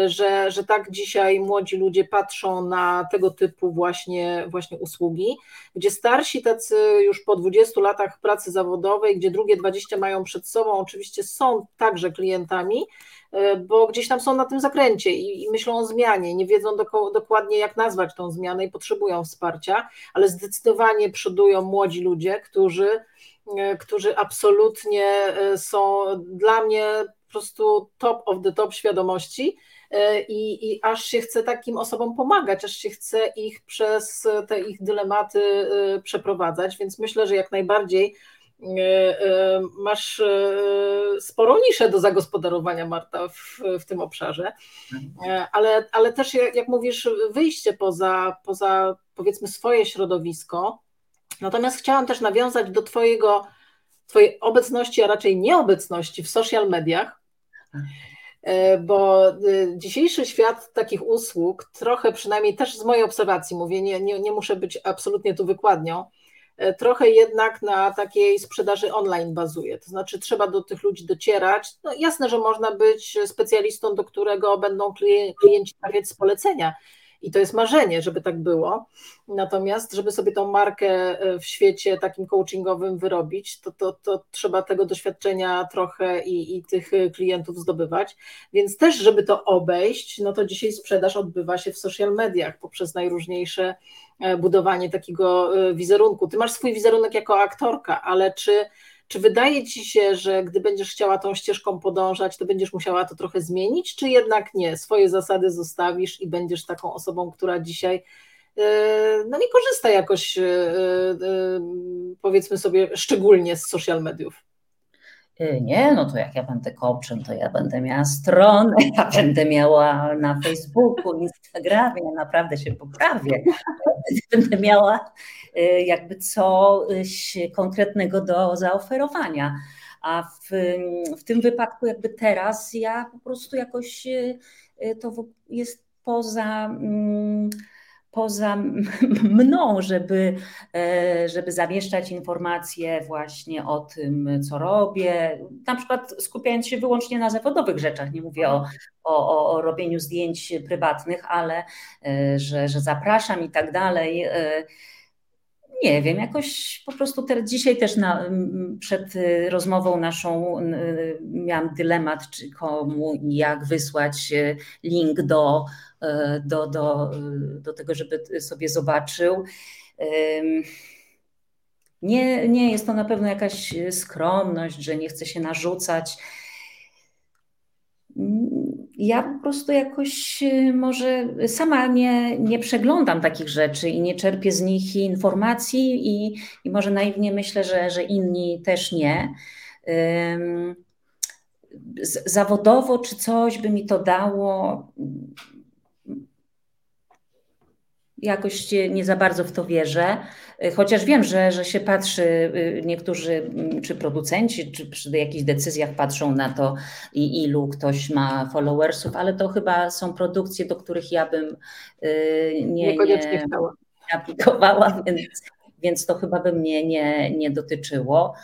że, że tak dzisiaj młodzi ludzie patrzą na tego typu właśnie, właśnie usługi, gdzie starsi tacy już po 20 latach pracy zawodowej, gdzie drugie 20 mają przed sobą, oczywiście są także klientami, e, bo gdzieś tam są na tym zakręcie i, i myślą o zmianie, nie wiedzą do, dokładnie jak nazwać tą zmianę i potrzebują wsparcia, ale zdecydowanie przodują młodzi ludzie, którzy e, którzy absolutnie e, są dla mnie po prostu top of the top świadomości i, i aż się chce takim osobom pomagać, aż się chce ich przez te ich dylematy e, przeprowadzać, więc myślę, że jak najbardziej e, masz sporą niszę do zagospodarowania, Marta, w, w tym obszarze, ale, ale też, jak mówisz, wyjście poza, poza powiedzmy swoje środowisko. Natomiast chciałam też nawiązać do Twojego, Twojej obecności, a raczej nieobecności w social mediach. E, bo y, dzisiejszy świat takich usług, trochę przynajmniej też z mojej obserwacji mówię, nie, nie, nie muszę być absolutnie tu wykładnią, e, trochę jednak na takiej sprzedaży online bazuje. To znaczy, trzeba do tych ludzi docierać. No jasne, że można być specjalistą, do którego będą klienci trafiać z polecenia, i to jest marzenie, żeby tak było. Natomiast, żeby sobie tą markę e, w świecie takim coachingowym wyrobić, to, to, to trzeba tego doświadczenia trochę i, i tych klientów zdobywać. Więc też, żeby to obejść, no to dzisiaj sprzedaż odbywa się w social mediach poprzez najróżniejsze e, budowanie takiego e, wizerunku. Ty masz swój wizerunek jako aktorka, ale czy czy wydaje ci się, że gdy będziesz chciała tą ścieżką podążać, to będziesz musiała to trochę zmienić, czy jednak nie? Swoje zasady zostawisz i będziesz taką osobą, która dzisiaj e, no nie korzysta jakoś, e, e, powiedzmy sobie, szczególnie z social mediów. Nie, no to jak ja będę coachem, to ja będę miała stronę, ja będę miała na Facebooku, Instagramie, naprawdę się poprawię. Będę miała Y, jakby coś konkretnego do zaoferowania. A w, w tym wypadku, jakby teraz, ja po prostu jakoś y, to jest poza mm, poza mną, żeby, e, żeby zamieszczać informacje właśnie o tym, co robię. Na przykład skupiając się wyłącznie na zawodowych rzeczach, nie mówię o, o, o robieniu zdjęć prywatnych, ale e, że, że zapraszam i tak dalej. Nie wiem, jakoś po prostu teraz, dzisiaj też na, przed y, rozmową naszą y, miałam dylemat, czy komu i jak wysłać y, link do, do, do, do tego, żeby sobie zobaczył. Nie, nie jest to na pewno jakaś skromność, że nie chce się narzucać ja po prostu jakoś y, może sama nie, nie przeglądam takich rzeczy i nie czerpię z nich informacji i, i może naiwnie myślę, że, że inni też nie. Zawodowo, czy coś by mi to dało? Jakoś nie za bardzo w to wierzę, chociaż wiem, że, że się patrzy, niektórzy, czy producenci, czy przy jakichś decyzjach patrzą na to, ilu ktoś ma followersów, ale to chyba są produkcje, do których ja bym nie, Niekoniecznie nie, chciała. aplikowała, więc, więc to chyba by mnie nie, nie dotyczyło.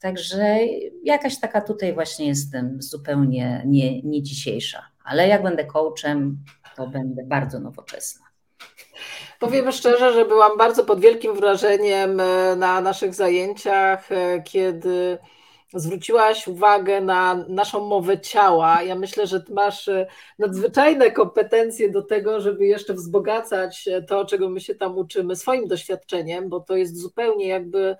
Także jakaś taka tutaj właśnie jestem zupełnie nie, nie dzisiejsza. Ale jak będę coachem, to będę bardzo nowoczesna. Powiem szczerze, że byłam bardzo pod wielkim wrażeniem e, na naszych zajęciach, e, kiedy zwróciłaś uwagę na naszą mowę ciała. Ja myślę, że masz e, nadzwyczajne kompetencje do tego, żeby jeszcze wzbogacać to, czego my się tam uczymy, swoim doświadczeniem, bo to jest zupełnie jakby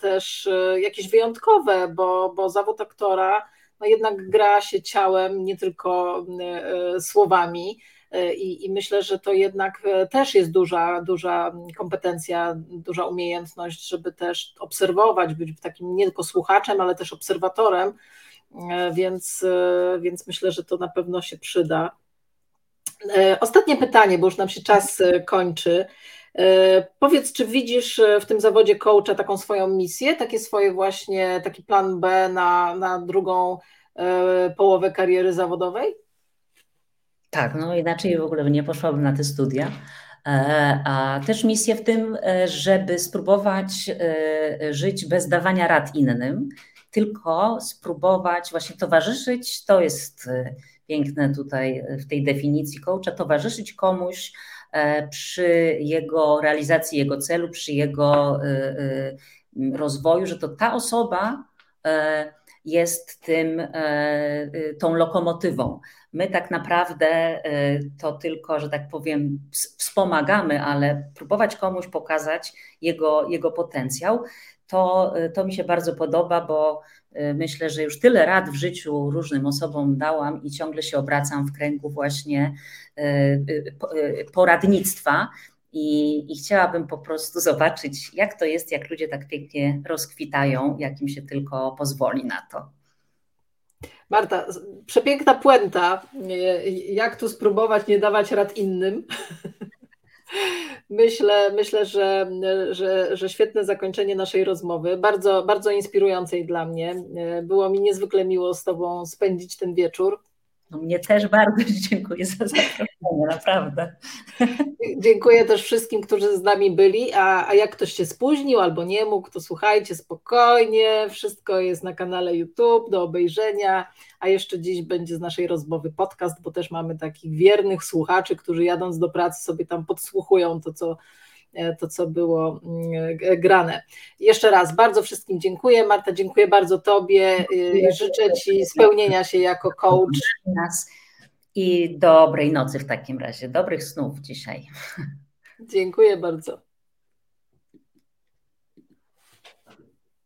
też jakieś wyjątkowe, bo, bo zawód aktora no jednak gra się ciałem, nie tylko słowami. I, I, myślę, że to jednak e, też jest duża, duża kompetencja, duża umiejętność, żeby też obserwować, być takim nie tylko słuchaczem, ale też obserwatorem, e, więc, e, więc myślę, że to na pewno się przyda. Ostatnie pytanie, bo już nam się czas kończy. Powiedz, czy widzisz w tym zawodzie coacha taką swoją misję, takie swoje właśnie, taki plan B na, na drugą połowę kariery zawodowej? Tak, no inaczej w ogóle nie poszłabym na te studia. E, a też misję w tym, e, żeby spróbować e, żyć bez dawania rad innym, tylko spróbować właśnie towarzyszyć. To jest piękne tutaj w tej definicji coacha, towarzyszyć komuś przy jego realizacji jego celu, przy jego rozwoju, że to ta osoba jest tym, tą lokomotywą. My tak naprawdę y, to tylko, że tak powiem, wspomagamy, ale próbować komuś pokazać jego, jego potencjał, to, to mi się bardzo podoba, bo myślę, że już tyle rad w życiu różnym osobom dałam i ciągle się obracam w kręgu właśnie poradnictwa. I, I, chciałabym po prostu zobaczyć, jak to jest, jak ludzie tak pięknie rozkwitają, jak im się tylko pozwoli na to. Marta, przepiękna puenta. Jak tu spróbować nie dawać rad innym? Myślę, myślę że, że, że świetne zakończenie naszej rozmowy, bardzo, bardzo inspirującej dla mnie. Było mi niezwykle miło z Tobą spędzić ten wieczór. No mnie też bardzo dziękuję za zaproszenie, naprawdę. Dziękuję też wszystkim, którzy z nami byli, a, a jak ktoś się spóźnił albo nie mógł, to słuchajcie spokojnie, wszystko jest na kanale YouTube. Do obejrzenia, a jeszcze dziś będzie z naszej rozmowy podcast, bo też mamy takich wiernych słuchaczy, którzy jadąc do pracy sobie tam podsłuchują to, co to, co było mm, e, grane. Jeszcze raz bardzo wszystkim dziękuję. Marta, dziękuję bardzo Tobie. E, życzę Ci spełnienia się jako coach. I dobrej nocy w takim razie. Dobrych snów dzisiaj. Dziękuję bardzo.